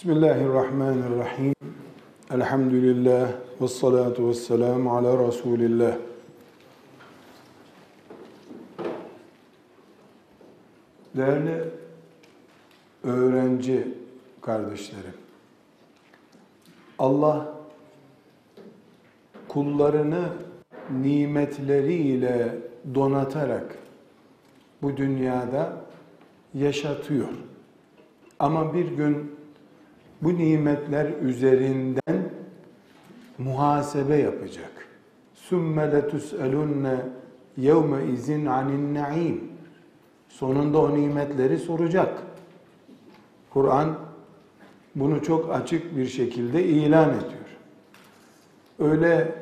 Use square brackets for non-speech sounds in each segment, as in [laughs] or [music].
Bismillahirrahmanirrahim. Elhamdülillah ve salatu ve selamu ala Resulillah. Değerli öğrenci kardeşlerim, Allah kullarını nimetleriyle donatarak bu dünyada yaşatıyor. Ama bir gün bu nimetler üzerinden muhasebe yapacak. Sümme letus'elunne yevme izin anin naim. Sonunda o nimetleri soracak. Kur'an bunu çok açık bir şekilde ilan ediyor. Öyle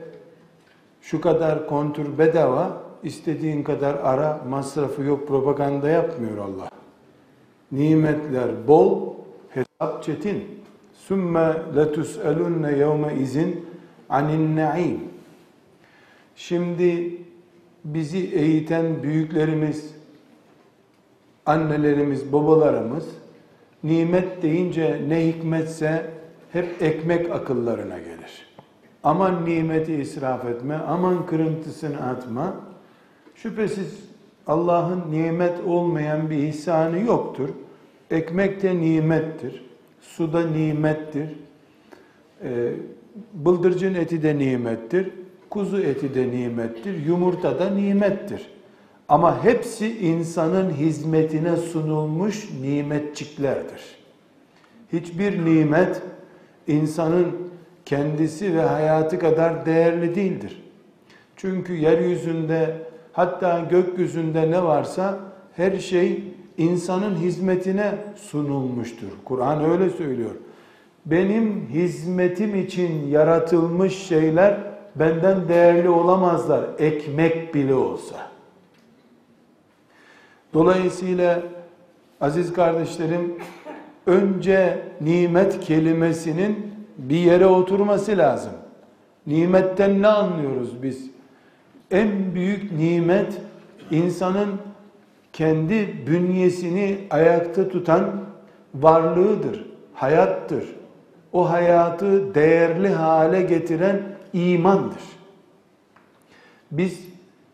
şu kadar kontür bedava, istediğin kadar ara, masrafı yok propaganda yapmıyor Allah. Nimetler bol, hesap çetin. Sümme letus'elunne yevme izin anin naim. Şimdi bizi eğiten büyüklerimiz, annelerimiz, babalarımız nimet deyince ne hikmetse hep ekmek akıllarına gelir. Aman nimeti israf etme, aman kırıntısını atma. Şüphesiz Allah'ın nimet olmayan bir ihsanı yoktur. Ekmek de nimettir. Su da nimettir. Ee, bıldırcın eti de nimettir. Kuzu eti de nimettir. Yumurta da nimettir. Ama hepsi insanın hizmetine sunulmuş nimetçiklerdir. Hiçbir nimet insanın kendisi ve hayatı kadar değerli değildir. Çünkü yeryüzünde hatta gökyüzünde ne varsa her şey insanın hizmetine sunulmuştur. Kur'an öyle söylüyor. Benim hizmetim için yaratılmış şeyler benden değerli olamazlar. Ekmek bile olsa. Dolayısıyla aziz kardeşlerim önce nimet kelimesinin bir yere oturması lazım. Nimetten ne anlıyoruz biz? En büyük nimet insanın kendi bünyesini ayakta tutan varlığıdır, hayattır. O hayatı değerli hale getiren imandır. Biz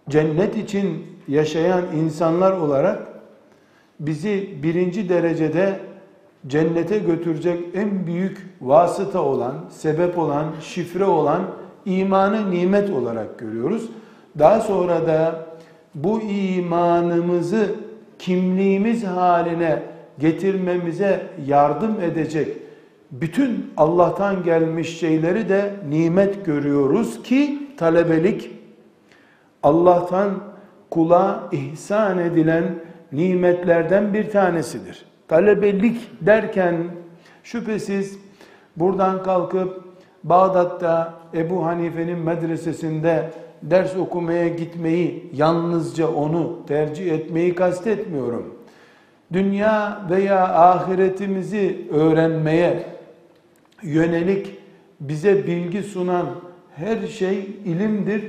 cennet için yaşayan insanlar olarak bizi birinci derecede cennete götürecek en büyük vasıta olan, sebep olan, şifre olan imanı nimet olarak görüyoruz. Daha sonra da bu imanımızı kimliğimiz haline getirmemize yardım edecek bütün Allah'tan gelmiş şeyleri de nimet görüyoruz ki talebelik Allah'tan kula ihsan edilen nimetlerden bir tanesidir. Talebelik derken şüphesiz buradan kalkıp Bağdat'ta Ebu Hanife'nin medresesinde ders okumaya gitmeyi, yalnızca onu tercih etmeyi kastetmiyorum. Dünya veya ahiretimizi öğrenmeye yönelik bize bilgi sunan her şey ilimdir.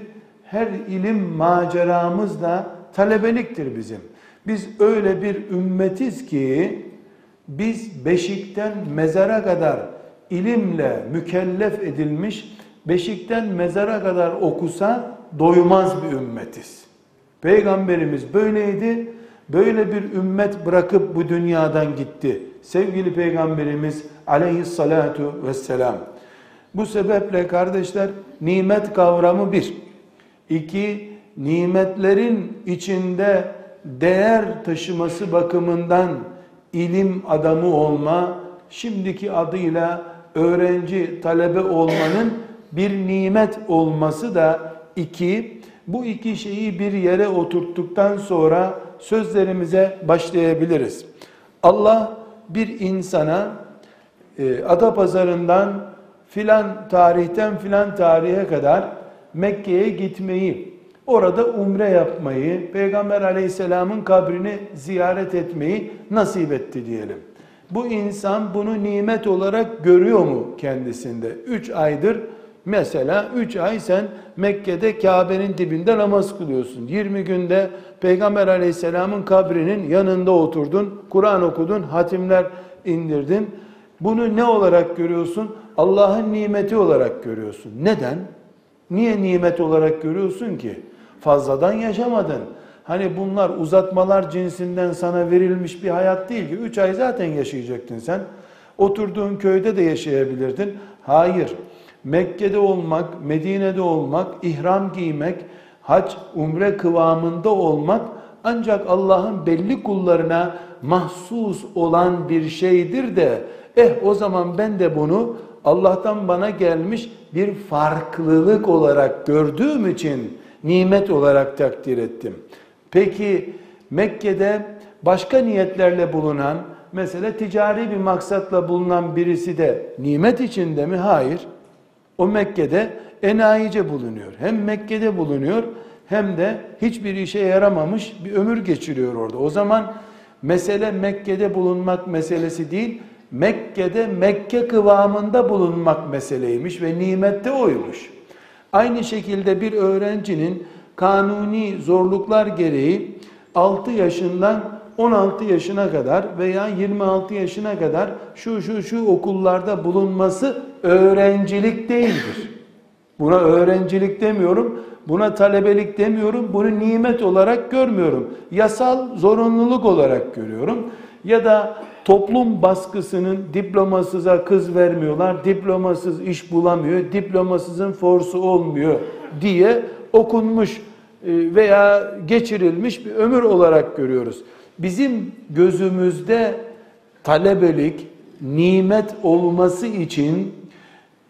Her ilim maceramız da talebeliktir bizim. Biz öyle bir ümmetiz ki biz beşikten mezara kadar ilimle mükellef edilmiş, beşikten mezara kadar okusa doymaz bir ümmetiz. Peygamberimiz böyleydi. Böyle bir ümmet bırakıp bu dünyadan gitti. Sevgili Peygamberimiz aleyhissalatu vesselam. Bu sebeple kardeşler nimet kavramı bir. İki, nimetlerin içinde değer taşıması bakımından ilim adamı olma, şimdiki adıyla öğrenci, talebe olmanın bir nimet olması da iki, bu iki şeyi bir yere oturttuktan sonra sözlerimize başlayabiliriz. Allah bir insana e, ada pazarından filan tarihten filan tarihe kadar Mekke'ye gitmeyi, orada umre yapmayı, Peygamber aleyhisselamın kabrini ziyaret etmeyi nasip etti diyelim. Bu insan bunu nimet olarak görüyor mu kendisinde? Üç aydır mesela üç ay sen Mekke'de Kabe'nin dibinde namaz kılıyorsun. 20 günde Peygamber aleyhisselamın kabrinin yanında oturdun, Kur'an okudun, hatimler indirdin. Bunu ne olarak görüyorsun? Allah'ın nimeti olarak görüyorsun. Neden? Niye nimet olarak görüyorsun ki? Fazladan yaşamadın. Hani bunlar uzatmalar cinsinden sana verilmiş bir hayat değil ki. Üç ay zaten yaşayacaktın sen. Oturduğun köyde de yaşayabilirdin. Hayır. Mekke'de olmak, Medine'de olmak, ihram giymek, hac, umre kıvamında olmak ancak Allah'ın belli kullarına mahsus olan bir şeydir de eh o zaman ben de bunu Allah'tan bana gelmiş bir farklılık olarak gördüğüm için nimet olarak takdir ettim. Peki Mekke'de başka niyetlerle bulunan, mesela ticari bir maksatla bulunan birisi de nimet içinde mi? Hayır. O Mekke'de enayice bulunuyor. Hem Mekke'de bulunuyor hem de hiçbir işe yaramamış bir ömür geçiriyor orada. O zaman mesele Mekke'de bulunmak meselesi değil, Mekke'de Mekke kıvamında bulunmak meseleymiş ve nimette oymuş. Aynı şekilde bir öğrencinin kanuni zorluklar gereği 6 yaşından 16 yaşına kadar veya 26 yaşına kadar şu şu şu okullarda bulunması öğrencilik değildir. Buna öğrencilik demiyorum, buna talebelik demiyorum, bunu nimet olarak görmüyorum. Yasal zorunluluk olarak görüyorum. Ya da toplum baskısının diplomasıza kız vermiyorlar, diplomasız iş bulamıyor, diplomasızın forsu olmuyor diye okunmuş e, veya geçirilmiş bir ömür olarak görüyoruz. Bizim gözümüzde talebelik nimet olması için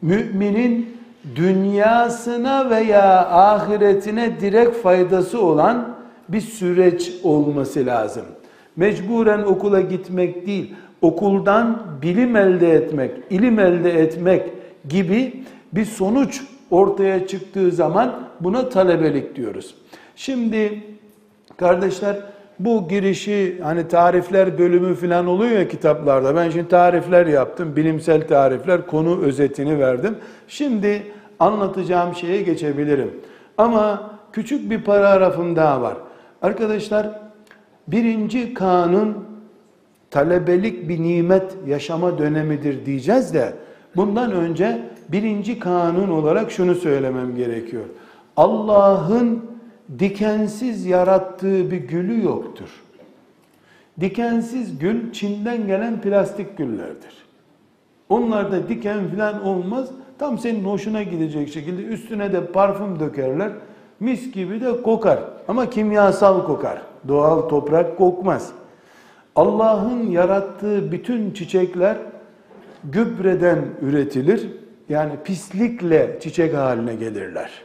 müminin dünyasına veya ahiretine direkt faydası olan bir süreç olması lazım. Mecburen okula gitmek değil, okuldan bilim elde etmek, ilim elde etmek gibi bir sonuç ortaya çıktığı zaman buna talebelik diyoruz. Şimdi kardeşler bu girişi hani tarifler bölümü falan oluyor ya kitaplarda. Ben şimdi tarifler yaptım. Bilimsel tarifler, konu özetini verdim. Şimdi anlatacağım şeye geçebilirim. Ama küçük bir paragrafım daha var. Arkadaşlar birinci kanun talebelik bir nimet yaşama dönemidir diyeceğiz de bundan önce birinci kanun olarak şunu söylemem gerekiyor. Allah'ın dikensiz yarattığı bir gülü yoktur. Dikensiz gül Çin'den gelen plastik güllerdir. Onlarda diken falan olmaz. Tam senin hoşuna gidecek şekilde üstüne de parfüm dökerler. Mis gibi de kokar. Ama kimyasal kokar. Doğal toprak kokmaz. Allah'ın yarattığı bütün çiçekler gübreden üretilir. Yani pislikle çiçek haline gelirler.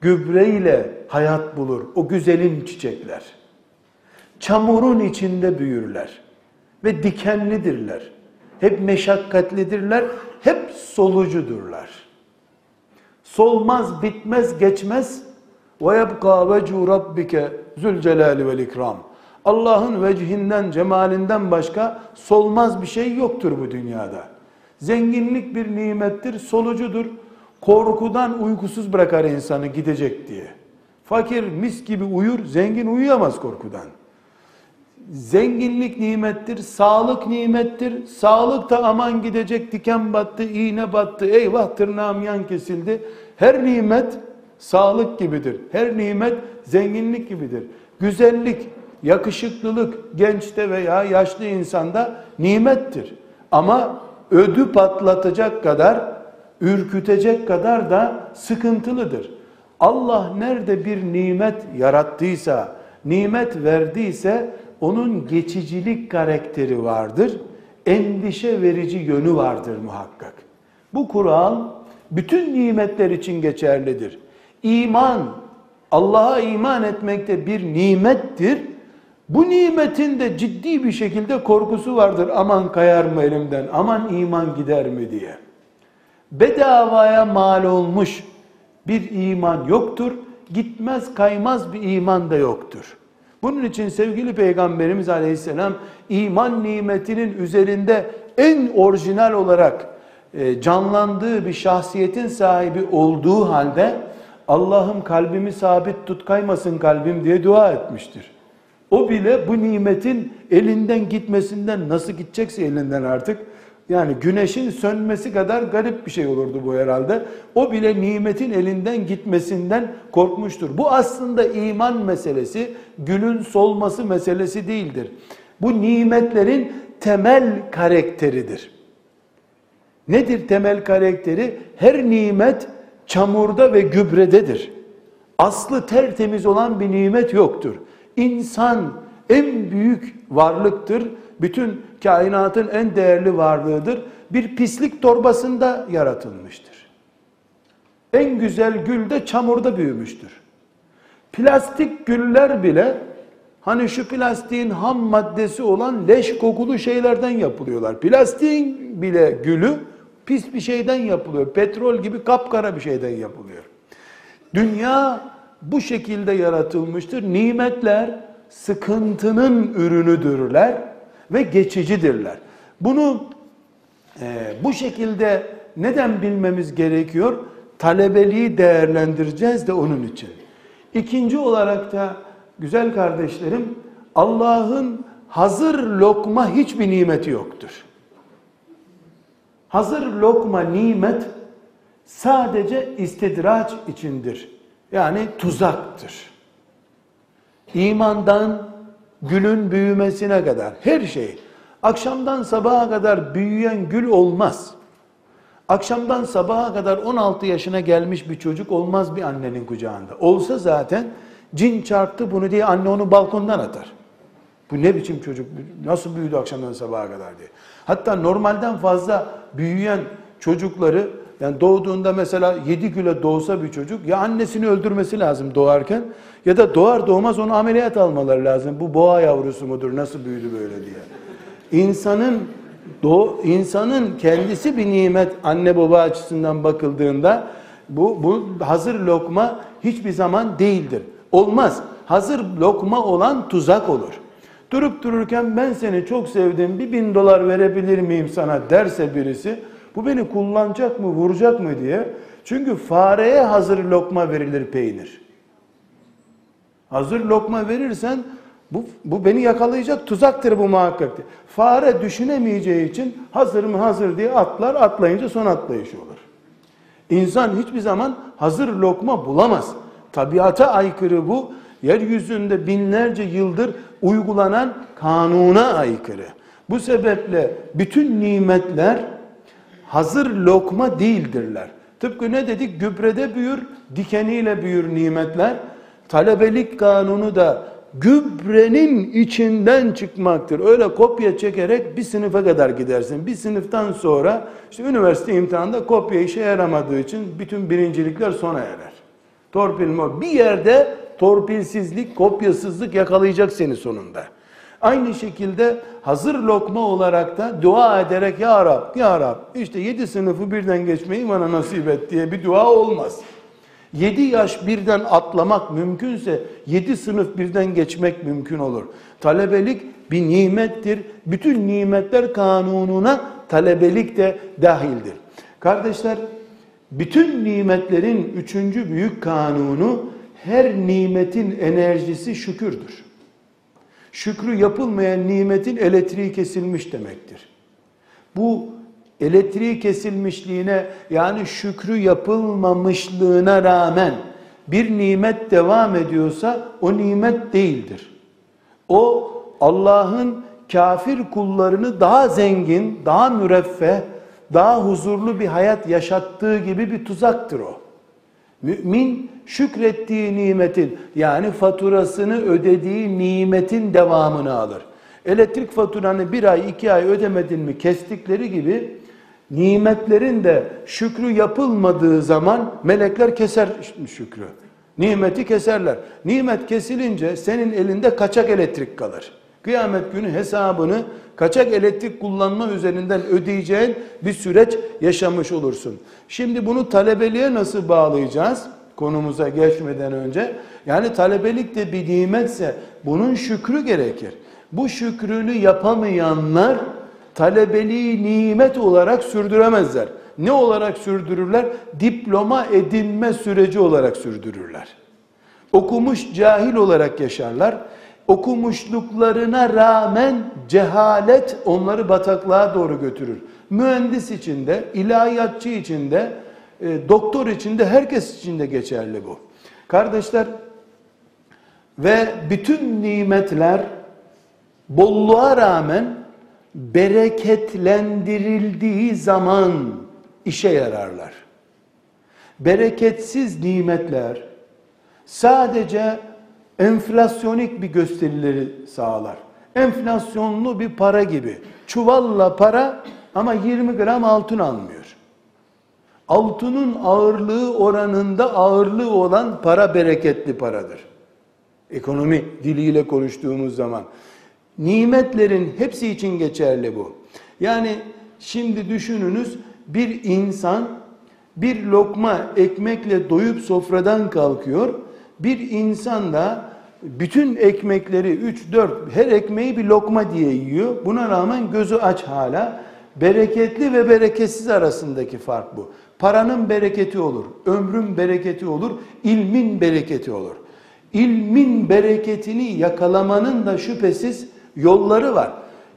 Gübreyle hayat bulur o güzelim çiçekler. Çamurun içinde büyürler ve dikenlidirler. Hep meşakkatlidirler, hep solucudurlar. Solmaz, bitmez, geçmez. Ve yebqa vecu rabbike zülcelali vel ikram. Allah'ın vecihinden, cemalinden başka solmaz bir şey yoktur bu dünyada. Zenginlik bir nimettir, solucudur. Korkudan uykusuz bırakar insanı gidecek diye. Fakir mis gibi uyur, zengin uyuyamaz korkudan. Zenginlik nimettir, sağlık nimettir. Sağlık da aman gidecek, diken battı, iğne battı, eyvah tırnağım yan kesildi. Her nimet sağlık gibidir. Her nimet zenginlik gibidir. Güzellik, yakışıklılık gençte veya yaşlı insanda nimettir. Ama ödü patlatacak kadar, ürkütecek kadar da sıkıntılıdır. Allah nerede bir nimet yarattıysa, nimet verdiyse onun geçicilik karakteri vardır. Endişe verici yönü vardır muhakkak. Bu kural bütün nimetler için geçerlidir. İman, Allah'a iman etmekte bir nimettir. Bu nimetin de ciddi bir şekilde korkusu vardır. Aman kayar mı elimden, aman iman gider mi diye. Bedavaya mal olmuş bir iman yoktur. Gitmez kaymaz bir iman da yoktur. Bunun için sevgili Peygamberimiz Aleyhisselam iman nimetinin üzerinde en orijinal olarak e, canlandığı bir şahsiyetin sahibi olduğu halde Allah'ım kalbimi sabit tut kaymasın kalbim diye dua etmiştir. O bile bu nimetin elinden gitmesinden nasıl gidecekse elinden artık yani güneşin sönmesi kadar garip bir şey olurdu bu herhalde. O bile nimetin elinden gitmesinden korkmuştur. Bu aslında iman meselesi, gülün solması meselesi değildir. Bu nimetlerin temel karakteridir. Nedir temel karakteri? Her nimet çamurda ve gübrededir. Aslı tertemiz olan bir nimet yoktur. İnsan en büyük varlıktır. Bütün kainatın en değerli varlığıdır. Bir pislik torbasında yaratılmıştır. En güzel gül de çamurda büyümüştür. Plastik güller bile hani şu plastiğin ham maddesi olan leş kokulu şeylerden yapılıyorlar. Plastiğin bile gülü pis bir şeyden yapılıyor. Petrol gibi kapkara bir şeyden yapılıyor. Dünya bu şekilde yaratılmıştır. Nimetler sıkıntının ürünüdürler ve geçicidirler. Bunu e, bu şekilde neden bilmemiz gerekiyor? Talebeliği değerlendireceğiz de onun için. İkinci olarak da güzel kardeşlerim Allah'ın hazır lokma hiçbir nimeti yoktur. Hazır lokma nimet sadece istidraç içindir. Yani tuzaktır. İmandan gülün büyümesine kadar her şey. Akşamdan sabaha kadar büyüyen gül olmaz. Akşamdan sabaha kadar 16 yaşına gelmiş bir çocuk olmaz bir annenin kucağında. Olsa zaten cin çarptı bunu diye anne onu balkondan atar. Bu ne biçim çocuk, nasıl büyüdü akşamdan sabaha kadar diye. Hatta normalden fazla büyüyen çocukları yani doğduğunda mesela 7 kilo doğsa bir çocuk ya annesini öldürmesi lazım doğarken ya da doğar doğmaz onu ameliyat almaları lazım. Bu boğa yavrusu mudur nasıl büyüdü böyle diye. İnsanın do insanın kendisi bir nimet anne baba açısından bakıldığında bu, bu hazır lokma hiçbir zaman değildir. Olmaz. Hazır lokma olan tuzak olur. Durup dururken ben seni çok sevdim bir bin dolar verebilir miyim sana derse birisi bu beni kullanacak mı vuracak mı diye. Çünkü fareye hazır lokma verilir peynir. Hazır lokma verirsen bu, bu beni yakalayacak tuzaktır bu muhakkak. Fare düşünemeyeceği için hazır mı hazır diye atlar atlayınca son atlayışı olur. İnsan hiçbir zaman hazır lokma bulamaz. Tabiata aykırı bu. Yeryüzünde binlerce yıldır uygulanan kanuna aykırı. Bu sebeple bütün nimetler hazır lokma değildirler. Tıpkı ne dedik? Gübrede büyür, dikeniyle büyür nimetler. Talebelik kanunu da gübrenin içinden çıkmaktır. Öyle kopya çekerek bir sınıfa kadar gidersin. Bir sınıftan sonra işte üniversite imtihanında kopya işe yaramadığı için bütün birincilikler sona erer. Torpil mi? Bir yerde torpilsizlik, kopyasızlık yakalayacak seni sonunda. Aynı şekilde hazır lokma olarak da dua ederek Ya Rab, Ya Rab işte yedi sınıfı birden geçmeyi bana nasip et diye bir dua olmaz. Yedi yaş birden atlamak mümkünse yedi sınıf birden geçmek mümkün olur. Talebelik bir nimettir. Bütün nimetler kanununa talebelik de dahildir. Kardeşler bütün nimetlerin üçüncü büyük kanunu her nimetin enerjisi şükürdür. Şükrü yapılmayan nimetin elektriği kesilmiş demektir. Bu elektriği kesilmişliğine yani şükrü yapılmamışlığına rağmen bir nimet devam ediyorsa o nimet değildir. O Allah'ın kafir kullarını daha zengin, daha müreffeh, daha huzurlu bir hayat yaşattığı gibi bir tuzaktır o. Mümin şükrettiği nimetin yani faturasını ödediği nimetin devamını alır. Elektrik faturanı bir ay iki ay ödemedin mi kestikleri gibi nimetlerin de şükrü yapılmadığı zaman melekler keser şükrü. Nimeti keserler. Nimet kesilince senin elinde kaçak elektrik kalır. Kıyamet günü hesabını kaçak elektrik kullanma üzerinden ödeyeceğin bir süreç yaşamış olursun. Şimdi bunu talebeliğe nasıl bağlayacağız? Konumuza geçmeden önce. Yani talebelik de bir nimetse bunun şükrü gerekir. Bu şükrünü yapamayanlar talebeliği nimet olarak sürdüremezler. Ne olarak sürdürürler? Diploma edinme süreci olarak sürdürürler. Okumuş cahil olarak yaşarlar. okumuşluklarına rağmen cehalet onları bataklığa doğru götürür. Mühendis için de, ilahiyatçı için de, e, doktor için de, herkes için de geçerli bu. Kardeşler, ve bütün nimetler bolluğa rağmen bereketlendirildiği zaman işe yararlar. Bereketsiz nimetler sadece enflasyonik bir gösterileri sağlar. Enflasyonlu bir para gibi. Çuvalla para ama 20 gram altın almıyor. Altının ağırlığı oranında ağırlığı olan para bereketli paradır. Ekonomi diliyle konuştuğumuz zaman. Nimetlerin hepsi için geçerli bu. Yani şimdi düşününüz bir insan bir lokma ekmekle doyup sofradan kalkıyor. Bir insan da bütün ekmekleri 3 4 her ekmeği bir lokma diye yiyor. Buna rağmen gözü aç hala. Bereketli ve bereketsiz arasındaki fark bu. Paranın bereketi olur, ömrün bereketi olur, ilmin bereketi olur. İlmin bereketini yakalamanın da şüphesiz yolları var.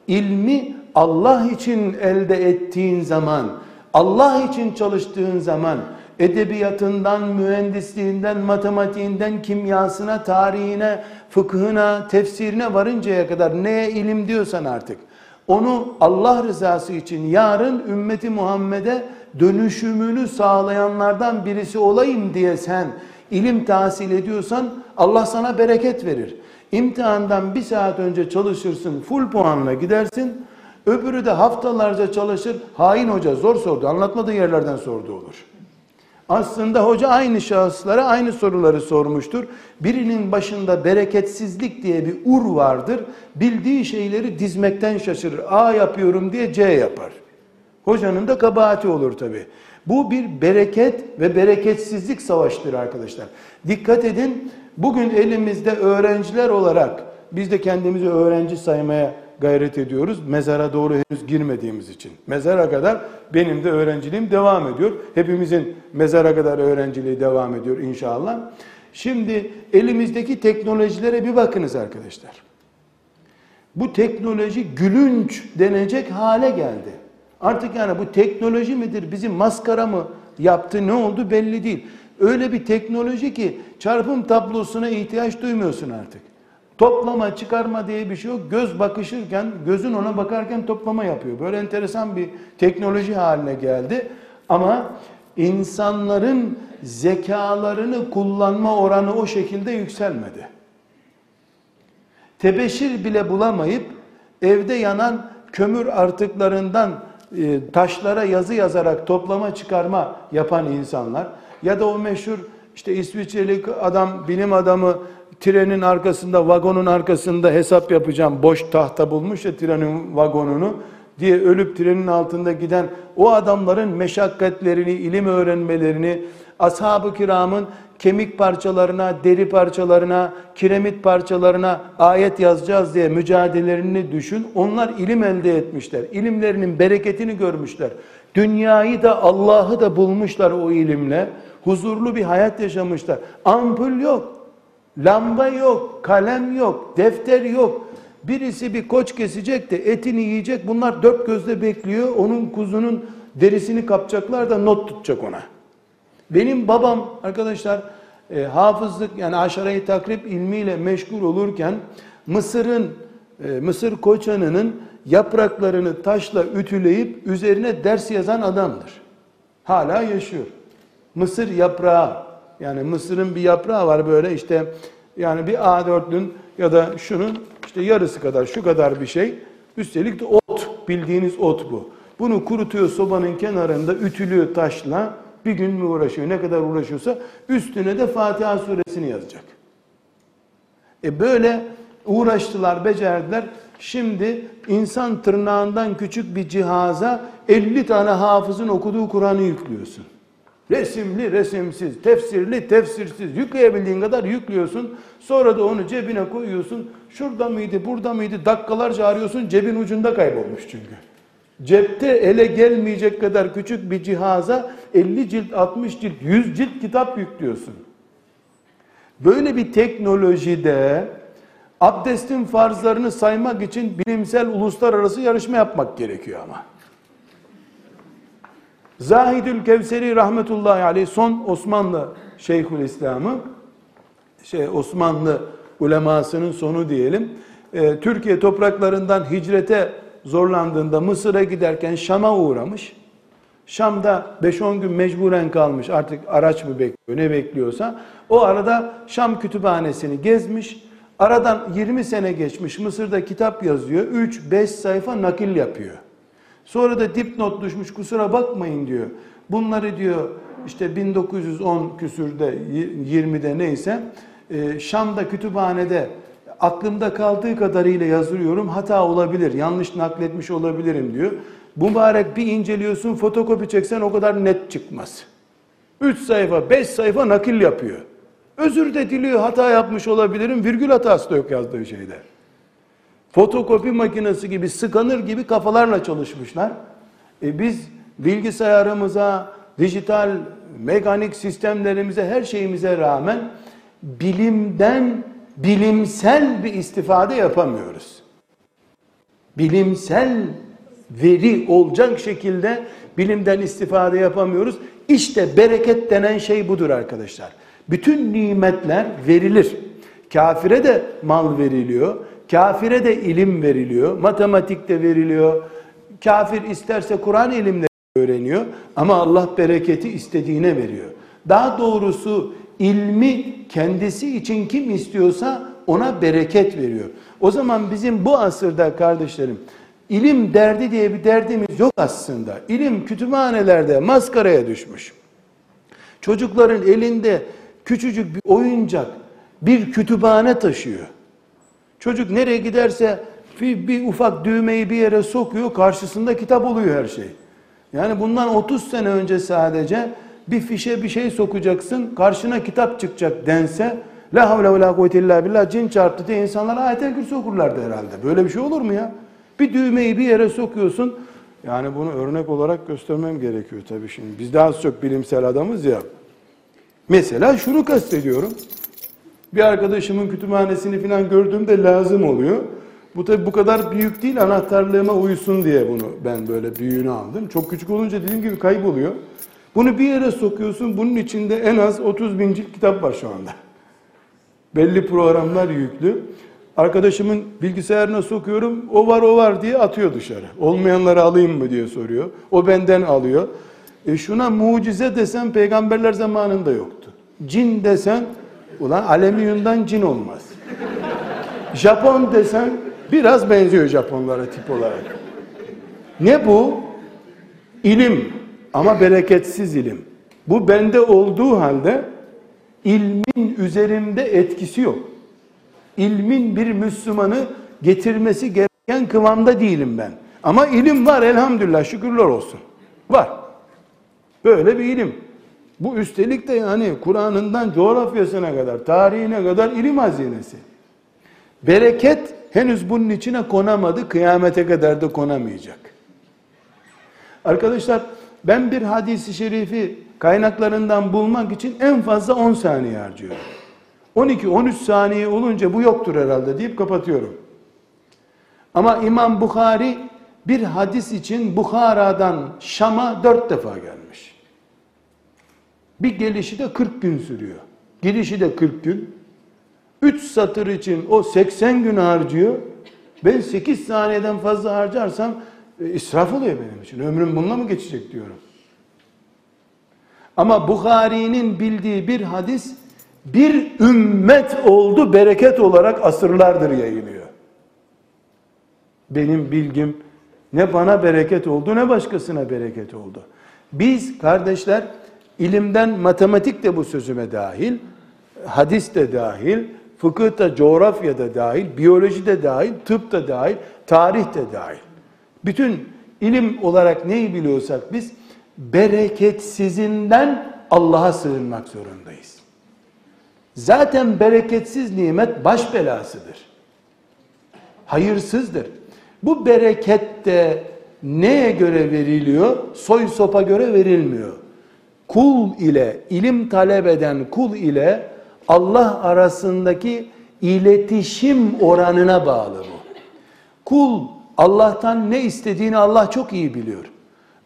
İlmi Allah için elde ettiğin zaman, Allah için çalıştığın zaman, edebiyatından, mühendisliğinden, matematiğinden, kimyasına, tarihine, fıkhına, tefsirine varıncaya kadar neye ilim diyorsan artık, onu Allah rızası için yarın ümmeti Muhammed'e dönüşümünü sağlayanlardan birisi olayım diye sen ilim tahsil ediyorsan Allah sana bereket verir. İmtihandan bir saat önce çalışırsın, full puanla gidersin. Öbürü de haftalarca çalışır. Hain hoca zor sordu. Anlatmadığı yerlerden sordu olur. Aslında hoca aynı şahıslara aynı soruları sormuştur. Birinin başında bereketsizlik diye bir ur vardır. Bildiği şeyleri dizmekten şaşırır. A yapıyorum diye C yapar. Hocanın da kabahati olur tabi. Bu bir bereket ve bereketsizlik savaştır arkadaşlar. Dikkat edin bugün elimizde öğrenciler olarak biz de kendimizi öğrenci saymaya gayret ediyoruz. Mezara doğru henüz girmediğimiz için. Mezara kadar benim de öğrenciliğim devam ediyor. Hepimizin mezara kadar öğrenciliği devam ediyor inşallah. Şimdi elimizdeki teknolojilere bir bakınız arkadaşlar. Bu teknoloji gülünç denecek hale geldi. Artık yani bu teknoloji midir, bizim maskara mı yaptı, ne oldu belli değil. Öyle bir teknoloji ki çarpım tablosuna ihtiyaç duymuyorsun artık. Toplama, çıkarma diye bir şey yok. Göz bakışırken, gözün ona bakarken toplama yapıyor. Böyle enteresan bir teknoloji haline geldi. Ama insanların zekalarını kullanma oranı o şekilde yükselmedi. Tebeşir bile bulamayıp evde yanan kömür artıklarından e, taşlara yazı yazarak toplama çıkarma yapan insanlar ya da o meşhur işte İsviçreli adam, bilim adamı trenin arkasında, vagonun arkasında hesap yapacağım. Boş tahta bulmuş ya trenin vagonunu diye ölüp trenin altında giden o adamların meşakkatlerini, ilim öğrenmelerini, ashab-ı kiramın kemik parçalarına, deri parçalarına, kiremit parçalarına ayet yazacağız diye mücadelelerini düşün. Onlar ilim elde etmişler. İlimlerinin bereketini görmüşler. Dünyayı da Allah'ı da bulmuşlar o ilimle. Huzurlu bir hayat yaşamışlar. Ampul yok. Lamba yok, kalem yok, defter yok. Birisi bir koç kesecek de etini yiyecek. Bunlar dört gözle bekliyor. Onun kuzunun derisini kapacaklar da not tutacak ona. Benim babam arkadaşlar e, hafızlık yani aşarayı takrib ilmiyle meşgul olurken Mısır'ın e, Mısır koçanının yapraklarını taşla ütüleyip üzerine ders yazan adamdır. Hala yaşıyor. Mısır yaprağı yani mısırın bir yaprağı var böyle işte yani bir A4'lün ya da şunun işte yarısı kadar şu kadar bir şey. Üstelik de ot bildiğiniz ot bu. Bunu kurutuyor sobanın kenarında ütülüyor taşla. Bir gün mü uğraşıyor ne kadar uğraşıyorsa üstüne de Fatiha suresini yazacak. E böyle uğraştılar becerdiler. Şimdi insan tırnağından küçük bir cihaza 50 tane hafızın okuduğu Kur'an'ı yüklüyorsun. Resimli, resimsiz, tefsirli, tefsirsiz yükleyebildiğin kadar yüklüyorsun. Sonra da onu cebine koyuyorsun. Şurada mıydı, burada mıydı? Dakikalarca arıyorsun. Cebin ucunda kaybolmuş çünkü. Cepte ele gelmeyecek kadar küçük bir cihaza 50 cilt, 60 cilt, 100 cilt kitap yüklüyorsun. Böyle bir teknolojide Abdestin farzlarını saymak için bilimsel uluslararası yarışma yapmak gerekiyor ama. Zahidül Kevseri rahmetullahi aleyh son Osmanlı Şeyhül İslam'ı şey Osmanlı ulemasının sonu diyelim. E, Türkiye topraklarından hicrete zorlandığında Mısır'a giderken Şam'a uğramış. Şam'da 5-10 gün mecburen kalmış artık araç mı bekliyor ne bekliyorsa. O arada Şam kütüphanesini gezmiş. Aradan 20 sene geçmiş Mısır'da kitap yazıyor. 3-5 sayfa nakil yapıyor. Sonra da dipnot düşmüş kusura bakmayın diyor. Bunları diyor işte 1910 küsürde 20'de neyse e, Şam'da kütüphanede aklımda kaldığı kadarıyla yazıyorum hata olabilir yanlış nakletmiş olabilirim diyor. Mübarek bir inceliyorsun fotokopi çeksen o kadar net çıkmaz. 3 sayfa 5 sayfa nakil yapıyor. Özür de diliyor hata yapmış olabilirim virgül hatası da yok yazdığı şeyde. Fotokopi makinesi gibi sıkanır gibi kafalarla çalışmışlar. E biz bilgisayarımıza, dijital mekanik sistemlerimize her şeyimize rağmen bilimden bilimsel bir istifade yapamıyoruz. Bilimsel veri olacak şekilde bilimden istifade yapamıyoruz. İşte bereket denen şey budur arkadaşlar. Bütün nimetler verilir. Kafire de mal veriliyor. Kafire de ilim veriliyor. Matematik de veriliyor. Kafir isterse Kur'an ilimleri öğreniyor. Ama Allah bereketi istediğine veriyor. Daha doğrusu ilmi kendisi için kim istiyorsa ona bereket veriyor. O zaman bizim bu asırda kardeşlerim ilim derdi diye bir derdimiz yok aslında. İlim kütüphanelerde maskaraya düşmüş. Çocukların elinde küçücük bir oyuncak bir kütüphane taşıyor. Çocuk nereye giderse bir, bir ufak düğmeyi bir yere sokuyor karşısında kitap oluyor her şey. Yani bundan 30 sene önce sadece bir fişe bir şey sokacaksın karşına kitap çıkacak dense La havle ve la kuvvete illa billah cin çarptı diye insanlar ayet-el kürsü okurlardı herhalde. Böyle bir şey olur mu ya? Bir düğmeyi bir yere sokuyorsun. Yani bunu örnek olarak göstermem gerekiyor tabii şimdi. Biz daha çok bilimsel adamız ya. Mesela şunu kastediyorum. Bir arkadaşımın kütüphanesini falan gördüğümde lazım oluyor. Bu tabi bu kadar büyük değil anahtarlığıma uysun diye bunu ben böyle büyüğünü aldım. Çok küçük olunca dediğim gibi kayboluyor. Bunu bir yere sokuyorsun bunun içinde en az 30 bin cilt kitap var şu anda. Belli programlar yüklü. Arkadaşımın bilgisayarına sokuyorum o var o var diye atıyor dışarı. Olmayanları alayım mı diye soruyor. O benden alıyor. E şuna mucize desen peygamberler zamanında yoktu. Cin desen ulan alüminyumdan cin olmaz. Japon desen biraz benziyor Japonlara tip olarak. Ne bu? İlim ama bereketsiz ilim. Bu bende olduğu halde ilmin üzerimde etkisi yok. İlmin bir Müslümanı getirmesi gereken kıvamda değilim ben. Ama ilim var elhamdülillah şükürler olsun. Var. Böyle bir ilim. Bu üstelik de yani Kur'an'ından coğrafyasına kadar, tarihine kadar ilim hazinesi. Bereket henüz bunun içine konamadı, kıyamete kadar da konamayacak. Arkadaşlar ben bir hadisi şerifi kaynaklarından bulmak için en fazla 10 saniye harcıyorum. 12-13 saniye olunca bu yoktur herhalde deyip kapatıyorum. Ama İmam Bukhari bir hadis için Bukhara'dan Şam'a dört defa gelmiş. Bir gelişi de 40 gün sürüyor. Girişi de 40 gün. 3 satır için o 80 gün harcıyor. Ben 8 saniyeden fazla harcarsam e, israf oluyor benim için. Ömrüm bununla mı geçecek diyorum. Ama Bukhari'nin bildiği bir hadis bir ümmet oldu bereket olarak asırlardır yayılıyor. Benim bilgim ne bana bereket oldu ne başkasına bereket oldu. Biz kardeşler ilimden matematik de bu sözüme dahil, hadis de dahil, fıkıh da coğrafya da dahil, biyoloji de dahil, tıp da dahil, tarih de dahil. Bütün ilim olarak neyi biliyorsak biz bereketsizinden Allah'a sığınmak zorundayız. Zaten bereketsiz nimet baş belasıdır. Hayırsızdır. Bu bereket de neye göre veriliyor? Soy sopa göre verilmiyor. Kul ile, ilim talep eden kul ile Allah arasındaki iletişim oranına bağlı bu. Kul Allah'tan ne istediğini Allah çok iyi biliyor.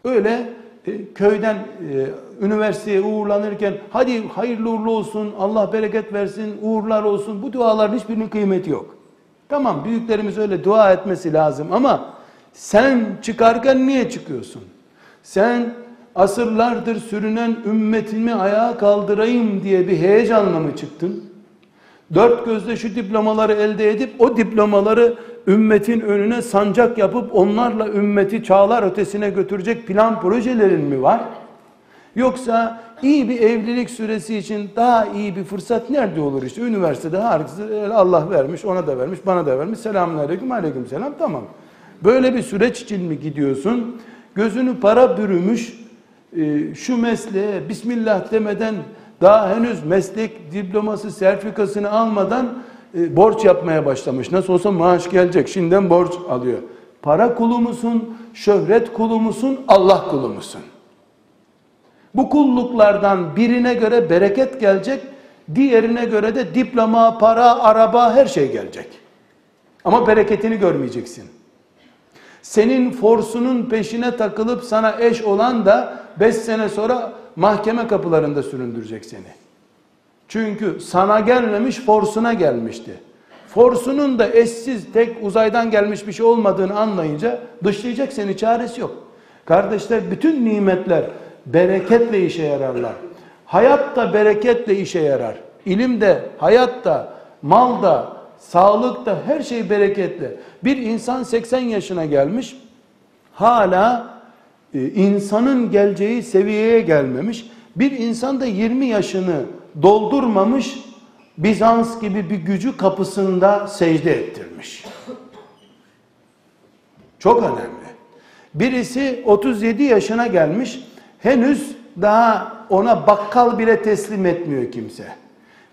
Öyle e, köyden e, üniversiteye uğurlanırken hadi hayırlı uğurlu olsun, Allah bereket versin, uğurlar olsun. Bu duaların hiçbirinin kıymeti yok. Tamam büyüklerimiz öyle dua etmesi lazım ama sen çıkarken niye çıkıyorsun? Sen asırlardır sürünen ümmetimi ayağa kaldırayım diye bir heyecanla mı çıktın? Dört gözle şu diplomaları elde edip o diplomaları ümmetin önüne sancak yapıp onlarla ümmeti çağlar ötesine götürecek plan projelerin mi var? Yoksa iyi bir evlilik süresi için daha iyi bir fırsat nerede olur işte? Üniversitede herkese Allah vermiş, ona da vermiş, bana da vermiş. Selamun aleyküm, aleyküm selam, tamam. Böyle bir süreç için mi gidiyorsun? Gözünü para bürümüş, e, şu mesleğe Bismillah demeden daha henüz meslek diploması sertifikasını almadan e, borç yapmaya başlamış. Nasıl olsa maaş gelecek. Şimdiden borç alıyor. Para kulu musun? Şöhret kulu musun? Allah kulu musun? Bu kulluklardan birine göre bereket gelecek, diğerine göre de diploma, para, araba her şey gelecek. Ama bereketini görmeyeceksin. Senin forsunun peşine takılıp sana eş olan da 5 sene sonra mahkeme kapılarında süründürecek seni. Çünkü sana gelmemiş forsuna gelmişti. Forsunun da eşsiz tek uzaydan gelmiş bir şey olmadığını anlayınca dışlayacak seni çaresi yok. Kardeşler bütün nimetler bereketle işe yararlar. Hayat da bereketle işe yarar. İlim de, hayat da, mal da, sağlık da her şey bereketle. Bir insan 80 yaşına gelmiş hala e, insanın geleceği seviyeye gelmemiş. Bir insan da 20 yaşını doldurmamış Bizans gibi bir gücü kapısında secde ettirmiş. Çok önemli. Birisi 37 yaşına gelmiş henüz daha ona bakkal bile teslim etmiyor kimse.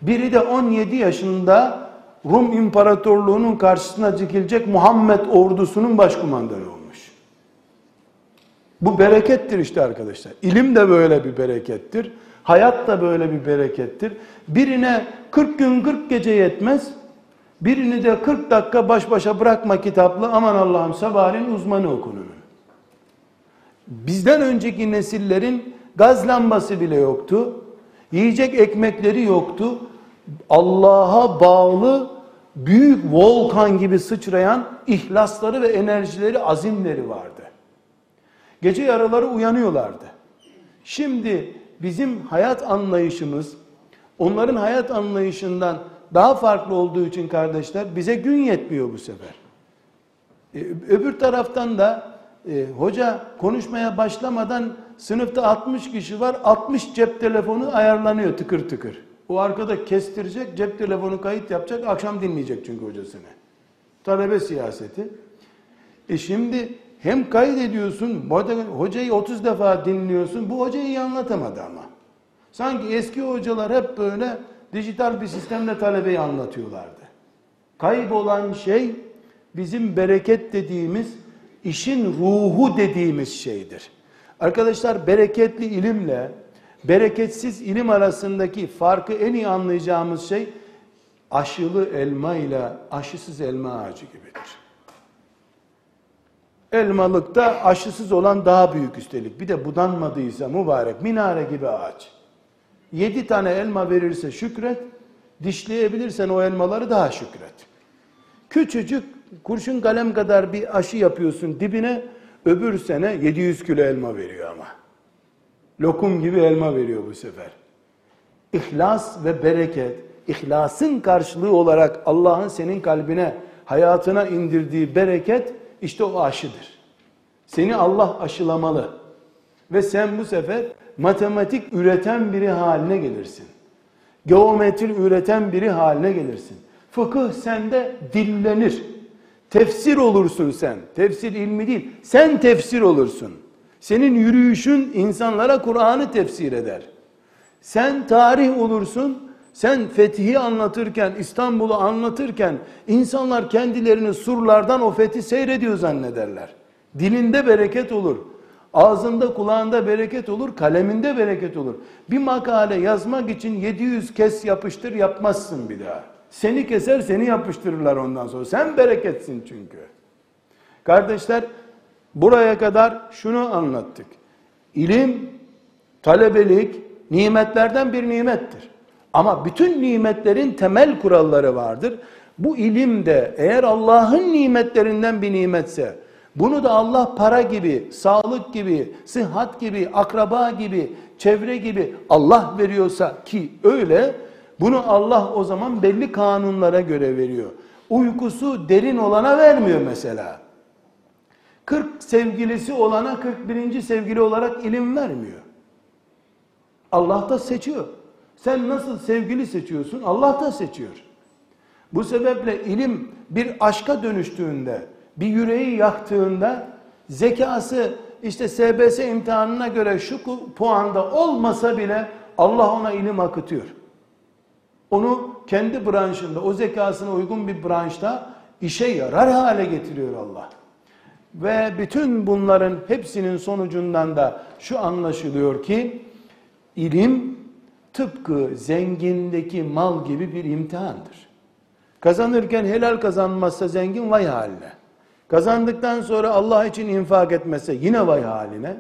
Biri de 17 yaşında Rum İmparatorluğu'nun karşısına dikilecek Muhammed ordusunun başkumandanı olmuş. Bu berekettir işte arkadaşlar. İlim de böyle bir berekettir. Hayat da böyle bir berekettir. Birine 40 gün 40 gece yetmez. Birini de 40 dakika baş başa bırakma kitaplı aman Allah'ım sabahleyin uzmanı okunun. Bizden önceki nesillerin gaz lambası bile yoktu. Yiyecek ekmekleri yoktu. Allah'a bağlı büyük volkan gibi sıçrayan ihlasları ve enerjileri, azimleri vardı. Gece yaraları uyanıyorlardı. Şimdi bizim hayat anlayışımız onların hayat anlayışından daha farklı olduğu için kardeşler bize gün yetmiyor bu sefer. Ee, öbür taraftan da e, hoca konuşmaya başlamadan sınıfta 60 kişi var 60 cep telefonu ayarlanıyor tıkır tıkır. O arkada kestirecek cep telefonu kayıt yapacak akşam dinleyecek çünkü hocasını. Talebe siyaseti. E şimdi hem kaydediyorsun, hocayı 30 defa dinliyorsun. Bu hocayı iyi anlatamadı ama. Sanki eski hocalar hep böyle dijital bir sistemle talebeyi anlatıyorlardı. Kaybolan şey bizim bereket dediğimiz işin ruhu dediğimiz şeydir. Arkadaşlar bereketli ilimle bereketsiz ilim arasındaki farkı en iyi anlayacağımız şey aşılı elma ile aşısız elma ağacı gibidir. Elmalıkta aşısız olan daha büyük üstelik. Bir de budanmadıysa mübarek minare gibi ağaç. Yedi tane elma verirse şükret, dişleyebilirsen o elmaları daha şükret. Küçücük kurşun kalem kadar bir aşı yapıyorsun dibine, öbür sene 700 kilo elma veriyor ama. Lokum gibi elma veriyor bu sefer. İhlas ve bereket, ihlasın karşılığı olarak Allah'ın senin kalbine, hayatına indirdiği bereket, işte o aşıdır. Seni Allah aşılamalı. Ve sen bu sefer matematik üreten biri haline gelirsin. Geometri üreten biri haline gelirsin. Fıkıh sende dillenir. Tefsir olursun sen. Tefsir ilmi değil. Sen tefsir olursun. Senin yürüyüşün insanlara Kur'an'ı tefsir eder. Sen tarih olursun. Sen fethi anlatırken, İstanbul'u anlatırken insanlar kendilerini surlardan o fethi seyrediyor zannederler. Dilinde bereket olur. Ağzında kulağında bereket olur, kaleminde bereket olur. Bir makale yazmak için 700 kez yapıştır yapmazsın bir daha. Seni keser seni yapıştırırlar ondan sonra. Sen bereketsin çünkü. Kardeşler buraya kadar şunu anlattık. İlim, talebelik nimetlerden bir nimettir. Ama bütün nimetlerin temel kuralları vardır. Bu ilim de eğer Allah'ın nimetlerinden bir nimetse, bunu da Allah para gibi, sağlık gibi, sıhhat gibi, akraba gibi, çevre gibi Allah veriyorsa ki öyle, bunu Allah o zaman belli kanunlara göre veriyor. Uykusu derin olana vermiyor mesela. 40 sevgilisi olana 41. sevgili olarak ilim vermiyor. Allah da seçiyor. Sen nasıl sevgili seçiyorsun? Allah da seçiyor. Bu sebeple ilim bir aşka dönüştüğünde, bir yüreği yaktığında zekası işte SBS imtihanına göre şu puanda olmasa bile Allah ona ilim akıtıyor. Onu kendi branşında, o zekasına uygun bir branşta işe yarar hale getiriyor Allah. Ve bütün bunların hepsinin sonucundan da şu anlaşılıyor ki ilim tıpkı zengindeki mal gibi bir imtihandır. Kazanırken helal kazanmazsa zengin vay haline. Kazandıktan sonra Allah için infak etmezse yine vay haline.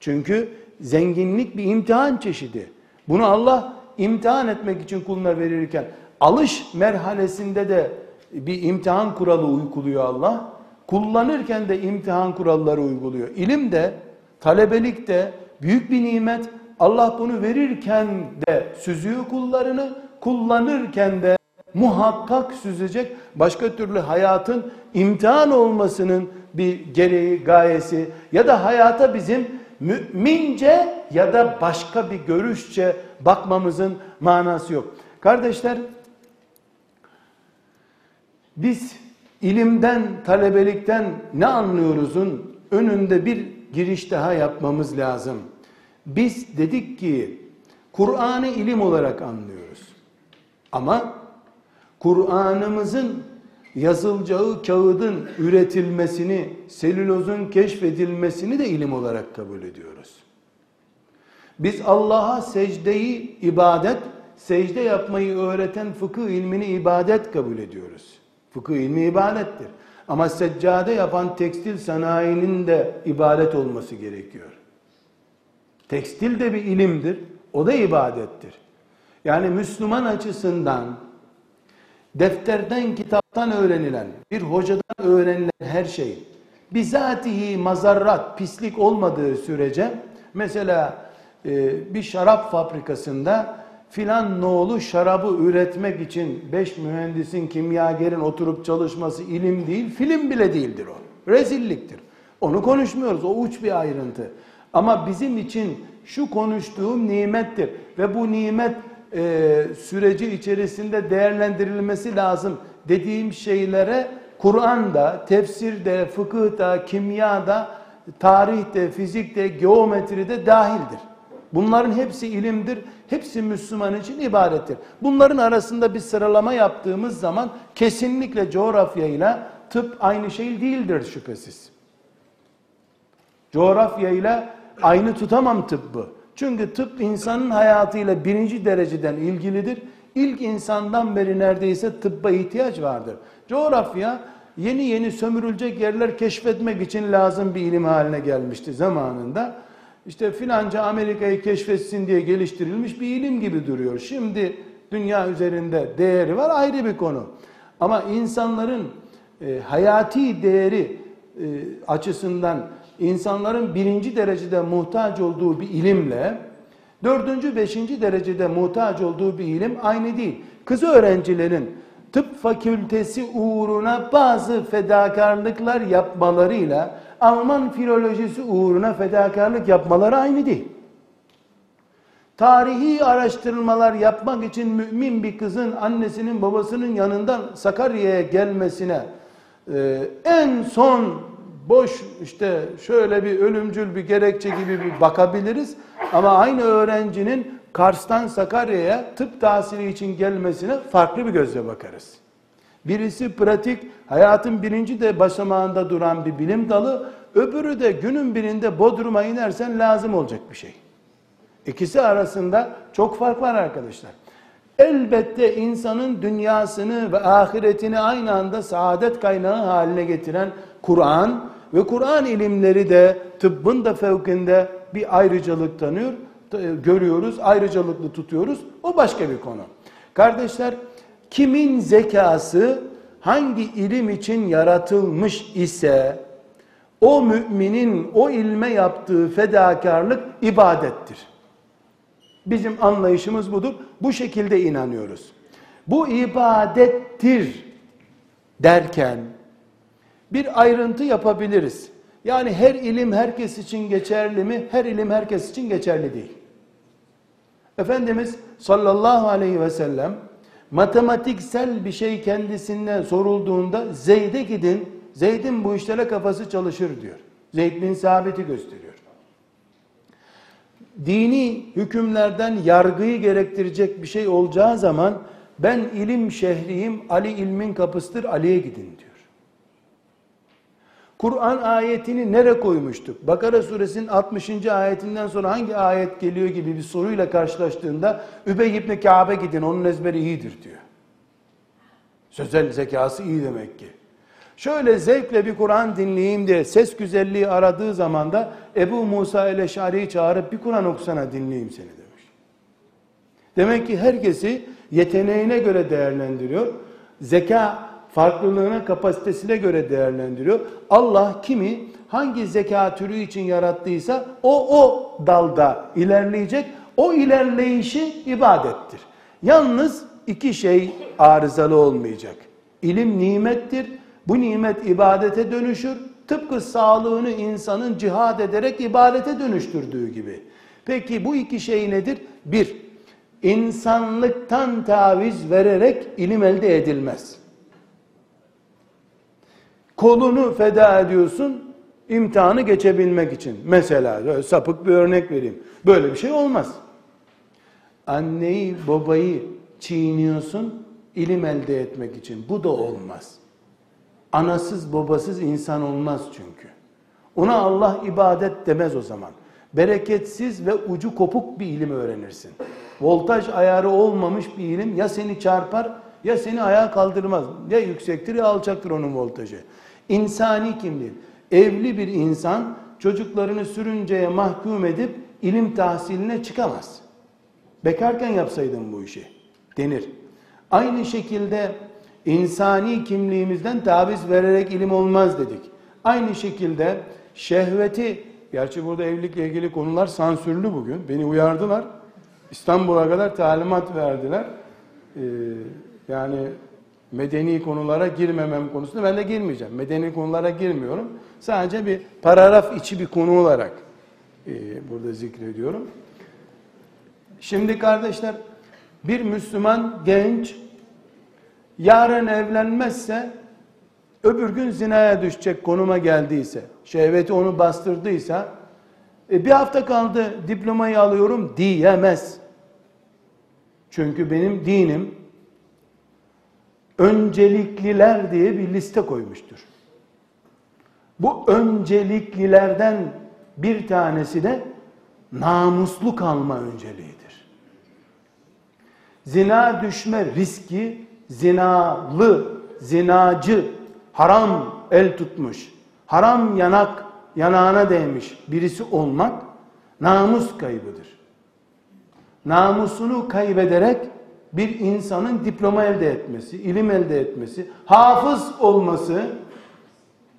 Çünkü zenginlik bir imtihan çeşidi. Bunu Allah imtihan etmek için kuluna verirken alış merhalesinde de bir imtihan kuralı uyguluyor Allah. Kullanırken de imtihan kuralları uyguluyor. İlim de, talebelik de büyük bir nimet. Allah bunu verirken de süzüyor kullarını, kullanırken de muhakkak süzecek. Başka türlü hayatın imtihan olmasının bir gereği, gayesi ya da hayata bizim mümince ya da başka bir görüşçe bakmamızın manası yok. Kardeşler biz ilimden, talebelikten ne anlıyoruzun önünde bir giriş daha yapmamız lazım. Biz dedik ki Kur'an'ı ilim olarak anlıyoruz. Ama Kur'an'ımızın yazılacağı kağıdın üretilmesini, selülozun keşfedilmesini de ilim olarak kabul ediyoruz. Biz Allah'a secdeyi ibadet, secde yapmayı öğreten fıkıh ilmini ibadet kabul ediyoruz. Fıkıh ilmi ibadettir. Ama seccade yapan tekstil sanayinin de ibadet olması gerekiyor. Tekstil de bir ilimdir. O da ibadettir. Yani Müslüman açısından defterden, kitaptan öğrenilen, bir hocadan öğrenilen her şey bizatihi mazarrat, pislik olmadığı sürece mesela e, bir şarap fabrikasında filan noğlu şarabı üretmek için beş mühendisin, kimyagerin oturup çalışması ilim değil, film bile değildir o. Rezilliktir. Onu konuşmuyoruz. O uç bir ayrıntı. Ama bizim için şu konuştuğum nimettir. Ve bu nimet e, süreci içerisinde değerlendirilmesi lazım dediğim şeylere Kur'an'da, tefsirde, fıkıhta, kimyada, tarihte, fizikte, geometride dahildir. Bunların hepsi ilimdir. Hepsi Müslüman için ibadettir. Bunların arasında bir sıralama yaptığımız zaman kesinlikle coğrafyayla tıp aynı şey değildir şüphesiz. Coğrafyayla aynı tutamam tıbbı. Çünkü tıp insanın hayatıyla birinci dereceden ilgilidir. İlk insandan beri neredeyse tıbba ihtiyaç vardır. Coğrafya yeni yeni sömürülecek yerler keşfetmek için lazım bir ilim haline gelmişti zamanında. İşte filanca Amerika'yı keşfetsin diye geliştirilmiş bir ilim gibi duruyor. Şimdi dünya üzerinde değeri var ayrı bir konu. Ama insanların e, hayati değeri e, açısından insanların birinci derecede muhtaç olduğu bir ilimle dördüncü, beşinci derecede muhtaç olduğu bir ilim aynı değil. Kız öğrencilerin tıp fakültesi uğruna bazı fedakarlıklar yapmalarıyla Alman filolojisi uğruna fedakarlık yapmaları aynı değil. Tarihi araştırmalar yapmak için mümin bir kızın annesinin babasının yanından Sakarya'ya gelmesine e, en son boş işte şöyle bir ölümcül bir gerekçe gibi bir bakabiliriz. Ama aynı öğrencinin Kars'tan Sakarya'ya tıp tahsili için gelmesine farklı bir gözle bakarız. Birisi pratik, hayatın birinci de basamağında duran bir bilim dalı, öbürü de günün birinde Bodrum'a inersen lazım olacak bir şey. İkisi arasında çok fark var arkadaşlar. elbette insanın dünyasını ve ahiretini aynı anda saadet kaynağı haline getiren Kur'an ve Kur'an ilimleri de tıbbın da fevkinde bir ayrıcalık tanıyor, görüyoruz, ayrıcalıklı tutuyoruz. O başka bir konu. Kardeşler, kimin zekası hangi ilim için yaratılmış ise o müminin o ilme yaptığı fedakarlık ibadettir. Bizim anlayışımız budur. Bu şekilde inanıyoruz. Bu ibadettir derken bir ayrıntı yapabiliriz. Yani her ilim herkes için geçerli mi? Her ilim herkes için geçerli değil. Efendimiz sallallahu aleyhi ve sellem matematiksel bir şey kendisinden sorulduğunda Zeyd'e gidin, Zeyd'in bu işlere kafası çalışır diyor. Zeyd bin Sabit'i gösteriyor. Dini hükümlerden yargıyı gerektirecek bir şey olacağı zaman ben ilim şehriyim, Ali ilmin kapısıdır, Ali'ye gidin diyor. Kur'an ayetini nere koymuştuk? Bakara suresinin 60. ayetinden sonra hangi ayet geliyor gibi bir soruyla karşılaştığında Übey ibn Ka'be gidin onun ezberi iyidir diyor. Sözel zekası iyi demek ki. Şöyle zevkle bir Kur'an dinleyeyim diye ses güzelliği aradığı zaman da Ebu Musa ile Şari'yi çağırıp bir Kur'an okusana dinleyeyim seni demiş. Demek ki herkesi yeteneğine göre değerlendiriyor. Zeka farklılığına, kapasitesine göre değerlendiriyor. Allah kimi hangi zeka türü için yarattıysa o o dalda ilerleyecek. O ilerleyişi ibadettir. Yalnız iki şey arızalı olmayacak. İlim nimettir. Bu nimet ibadete dönüşür. Tıpkı sağlığını insanın cihad ederek ibadete dönüştürdüğü gibi. Peki bu iki şey nedir? Bir, insanlıktan taviz vererek ilim elde edilmez kolunu feda ediyorsun imtihanı geçebilmek için. Mesela sapık bir örnek vereyim. Böyle bir şey olmaz. Anneyi babayı çiğniyorsun ilim elde etmek için. Bu da olmaz. Anasız babasız insan olmaz çünkü. Ona Allah ibadet demez o zaman. Bereketsiz ve ucu kopuk bir ilim öğrenirsin. Voltaj ayarı olmamış bir ilim ya seni çarpar ya seni ayağa kaldırmaz. Ya yüksektir ya alçaktır onun voltajı. İnsani kimliği. Evli bir insan çocuklarını sürünceye mahkum edip ilim tahsiline çıkamaz. Bekarken yapsaydın bu işi denir. Aynı şekilde insani kimliğimizden taviz vererek ilim olmaz dedik. Aynı şekilde şehveti, gerçi burada evlilikle ilgili konular sansürlü bugün. Beni uyardılar. İstanbul'a kadar talimat verdiler. Ee, yani medeni konulara girmemem konusunda ben de girmeyeceğim. Medeni konulara girmiyorum. Sadece bir paragraf içi bir konu olarak e, burada zikrediyorum. Şimdi kardeşler bir Müslüman genç yarın evlenmezse öbür gün zinaya düşecek konuma geldiyse, şehveti onu bastırdıysa e, bir hafta kaldı diplomayı alıyorum diyemez. Çünkü benim dinim öncelikliler diye bir liste koymuştur. Bu önceliklilerden bir tanesi de namuslu kalma önceliğidir. Zina düşme riski zinalı, zinacı, haram el tutmuş, haram yanak yanağına değmiş birisi olmak namus kaybıdır. Namusunu kaybederek bir insanın diploma elde etmesi, ilim elde etmesi, hafız olması,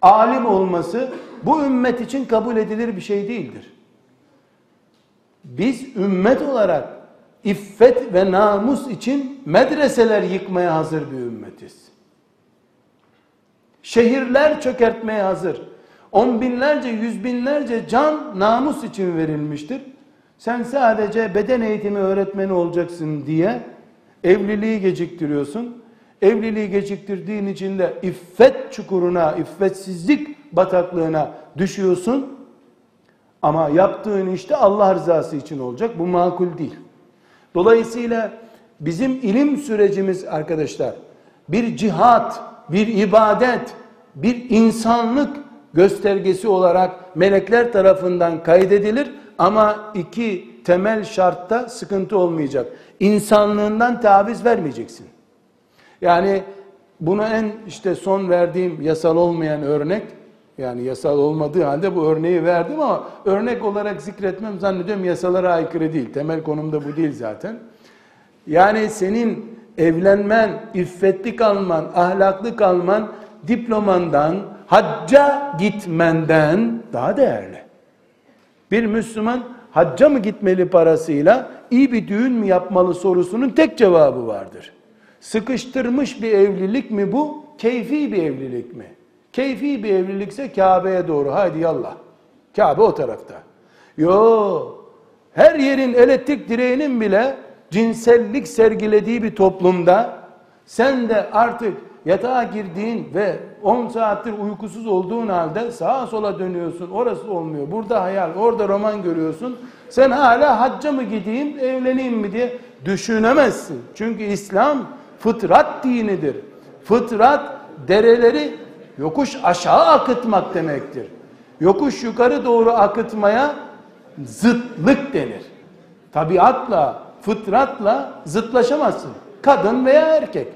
alim olması bu ümmet için kabul edilir bir şey değildir. Biz ümmet olarak iffet ve namus için medreseler yıkmaya hazır bir ümmetiz. Şehirler çökertmeye hazır. On binlerce, yüz binlerce can namus için verilmiştir. Sen sadece beden eğitimi öğretmeni olacaksın diye Evliliği geciktiriyorsun. Evliliği geciktirdiğin için de iffet çukuruna, iffetsizlik bataklığına düşüyorsun. Ama yaptığın işte Allah rızası için olacak. Bu makul değil. Dolayısıyla bizim ilim sürecimiz arkadaşlar bir cihat, bir ibadet, bir insanlık göstergesi olarak melekler tarafından kaydedilir ama iki temel şartta sıkıntı olmayacak. İnsanlığından taviz vermeyeceksin. Yani buna en işte son verdiğim yasal olmayan örnek yani yasal olmadığı halde bu örneği verdim ama örnek olarak zikretmem zannediyorum yasalara aykırı değil. Temel konumda bu değil zaten. Yani senin evlenmen, iffetli kalman, ahlaklı kalman diplomandan, hacca gitmenden daha değerli. Bir Müslüman hacca mı gitmeli parasıyla iyi bir düğün mü yapmalı sorusunun tek cevabı vardır. Sıkıştırmış bir evlilik mi bu? Keyfi bir evlilik mi? Keyfi bir evlilikse Kabe'ye doğru haydi yallah. Kabe o tarafta. Yo her yerin elektrik direğinin bile cinsellik sergilediği bir toplumda sen de artık yatağa girdiğin ve 10 saattir uykusuz olduğun halde sağa sola dönüyorsun. Orası olmuyor. Burada hayal, orada roman görüyorsun. Sen hala hacca mı gideyim, evleneyim mi diye düşünemezsin. Çünkü İslam fıtrat dinidir. Fıtrat dereleri yokuş aşağı akıtmak demektir. Yokuş yukarı doğru akıtmaya zıtlık denir. Tabiatla, fıtratla zıtlaşamazsın. Kadın veya erkek.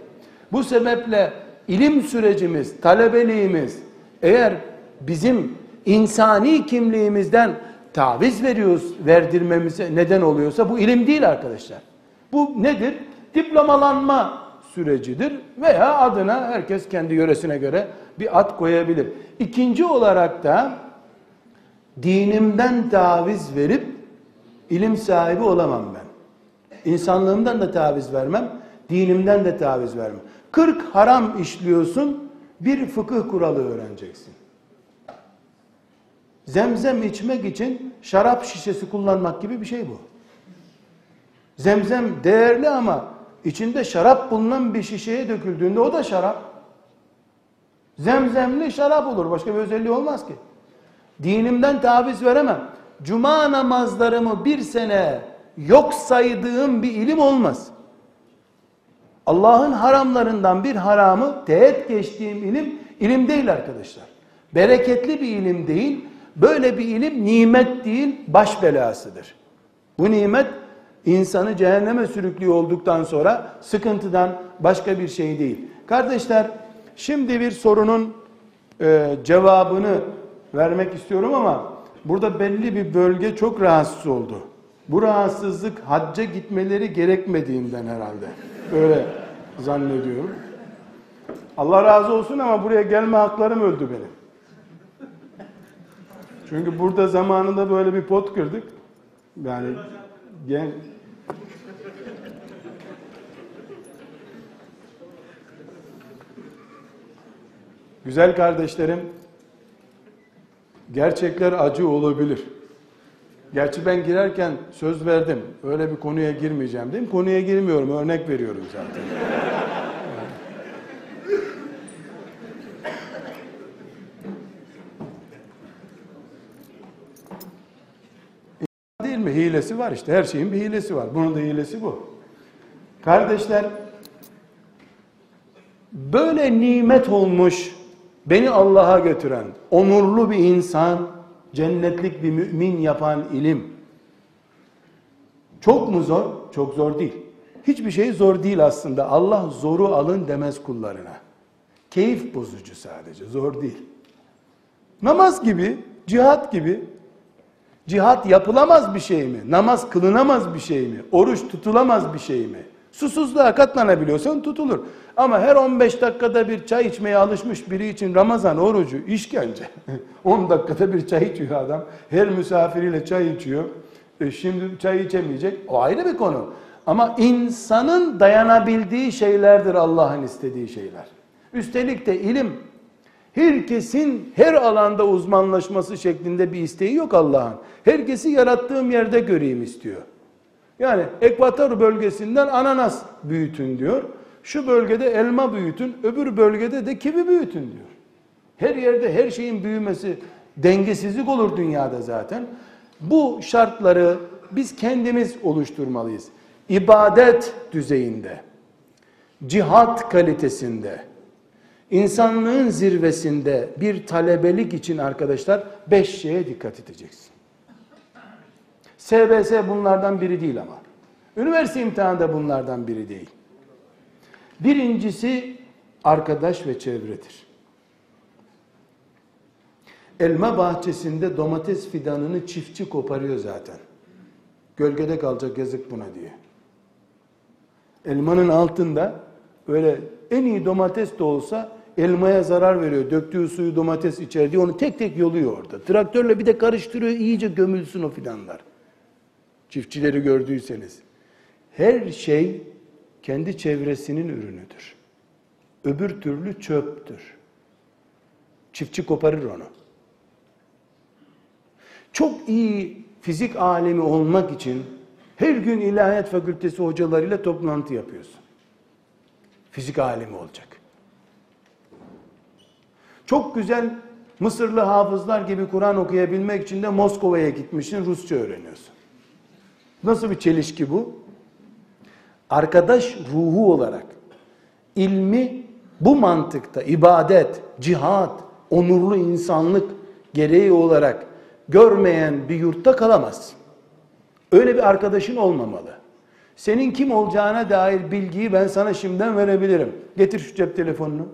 Bu sebeple ilim sürecimiz, talebeliğimiz eğer bizim insani kimliğimizden taviz veriyoruz, verdirmemize neden oluyorsa bu ilim değil arkadaşlar. Bu nedir? Diplomalanma sürecidir veya adına herkes kendi yöresine göre bir ad koyabilir. İkinci olarak da dinimden taviz verip ilim sahibi olamam ben. İnsanlığımdan da taviz vermem, dinimden de taviz vermem. 40 haram işliyorsun, bir fıkıh kuralı öğreneceksin. Zemzem içmek için şarap şişesi kullanmak gibi bir şey bu. Zemzem değerli ama içinde şarap bulunan bir şişeye döküldüğünde o da şarap. Zemzemli şarap olur. Başka bir özelliği olmaz ki. Dinimden taviz veremem. Cuma namazlarımı bir sene yok saydığım bir ilim olmaz. Allah'ın haramlarından bir haramı teğet geçtiğim ilim, ilim değil arkadaşlar. Bereketli bir ilim değil, böyle bir ilim nimet değil, baş belasıdır. Bu nimet insanı cehenneme sürüklüyor olduktan sonra sıkıntıdan başka bir şey değil. Kardeşler, şimdi bir sorunun e, cevabını vermek istiyorum ama burada belli bir bölge çok rahatsız oldu. Bu rahatsızlık hacca gitmeleri gerekmediğinden herhalde. Böyle zannediyorum. Allah razı olsun ama buraya gelme haklarım öldü benim. Çünkü burada zamanında böyle bir pot kırdık. Yani gen Güzel kardeşlerim, gerçekler acı olabilir. Gerçi ben girerken söz verdim. Öyle bir konuya girmeyeceğim değil mi? Konuya girmiyorum. Örnek veriyorum zaten. değil mi? Hilesi var işte. Her şeyin bir hilesi var. Bunun da hilesi bu. Kardeşler böyle nimet olmuş beni Allah'a götüren onurlu bir insan cennetlik bir mümin yapan ilim. Çok mu zor? Çok zor değil. Hiçbir şey zor değil aslında. Allah zoru alın demez kullarına. Keyif bozucu sadece, zor değil. Namaz gibi, cihat gibi. Cihat yapılamaz bir şey mi? Namaz kılınamaz bir şey mi? Oruç tutulamaz bir şey mi? Susuzluğa katlanabiliyorsan tutulur. Ama her 15 dakikada bir çay içmeye alışmış biri için Ramazan orucu işkence. [laughs] 10 dakikada bir çay içiyor adam. Her misafiriyle çay içiyor. E şimdi çay içemeyecek. O ayrı bir konu. Ama insanın dayanabildiği şeylerdir Allah'ın istediği şeyler. Üstelik de ilim herkesin her alanda uzmanlaşması şeklinde bir isteği yok Allah'ın. Herkesi yarattığım yerde göreyim istiyor. Yani ekvator bölgesinden ananas büyütün diyor. Şu bölgede elma büyütün, öbür bölgede de kivi büyütün diyor. Her yerde her şeyin büyümesi dengesizlik olur dünyada zaten. Bu şartları biz kendimiz oluşturmalıyız. İbadet düzeyinde, cihat kalitesinde, insanlığın zirvesinde bir talebelik için arkadaşlar beş şeye dikkat edeceksin. SBS bunlardan biri değil ama. Üniversite imtihanı da bunlardan biri değil. Birincisi arkadaş ve çevredir. Elma bahçesinde domates fidanını çiftçi koparıyor zaten. Gölgede kalacak yazık buna diye. Elmanın altında öyle en iyi domates de olsa elmaya zarar veriyor. Döktüğü suyu domates içer diye onu tek tek yoluyor orada. Traktörle bir de karıştırıyor iyice gömülsün o fidanlar. Çiftçileri gördüyseniz. Her şey kendi çevresinin ürünüdür. Öbür türlü çöptür. Çiftçi koparır onu. Çok iyi fizik alemi olmak için her gün ilahiyat fakültesi hocalarıyla toplantı yapıyorsun. Fizik alemi olacak. Çok güzel Mısırlı hafızlar gibi Kur'an okuyabilmek için de Moskova'ya gitmişsin, Rusça öğreniyorsun. Nasıl bir çelişki bu? Arkadaş ruhu olarak ilmi bu mantıkta ibadet, cihat, onurlu insanlık gereği olarak görmeyen bir yurtta kalamazsın. Öyle bir arkadaşın olmamalı. Senin kim olacağına dair bilgiyi ben sana şimdiden verebilirim. Getir şu cep telefonunu.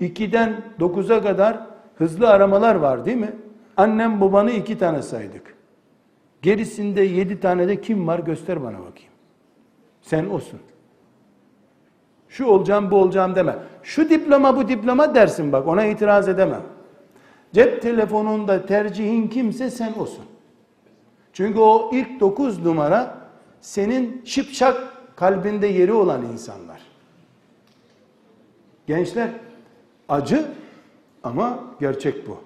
2'den 9'a kadar hızlı aramalar var değil mi? Annem babanı iki tane saydık. Gerisinde yedi tane de kim var göster bana bakayım. Sen olsun. Şu olacağım bu olacağım deme. Şu diploma bu diploma dersin bak ona itiraz edemem. Cep telefonunda tercihin kimse sen olsun. Çünkü o ilk dokuz numara senin şıpşak kalbinde yeri olan insanlar. Gençler acı ama gerçek bu.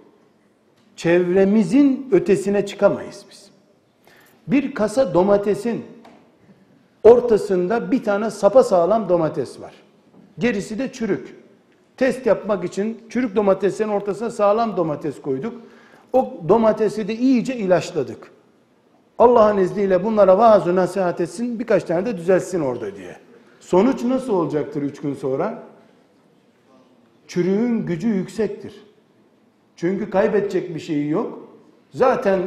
Çevremizin ötesine çıkamayız biz. Bir kasa domatesin ortasında bir tane sapa sağlam domates var. Gerisi de çürük. Test yapmak için çürük domateslerin ortasına sağlam domates koyduk. O domatesi de iyice ilaçladık. Allah'ın izniyle bunlara vaaz nasihat etsin, birkaç tane de düzelsin orada diye. Sonuç nasıl olacaktır üç gün sonra? Çürüğün gücü yüksektir. Çünkü kaybedecek bir şeyi yok. Zaten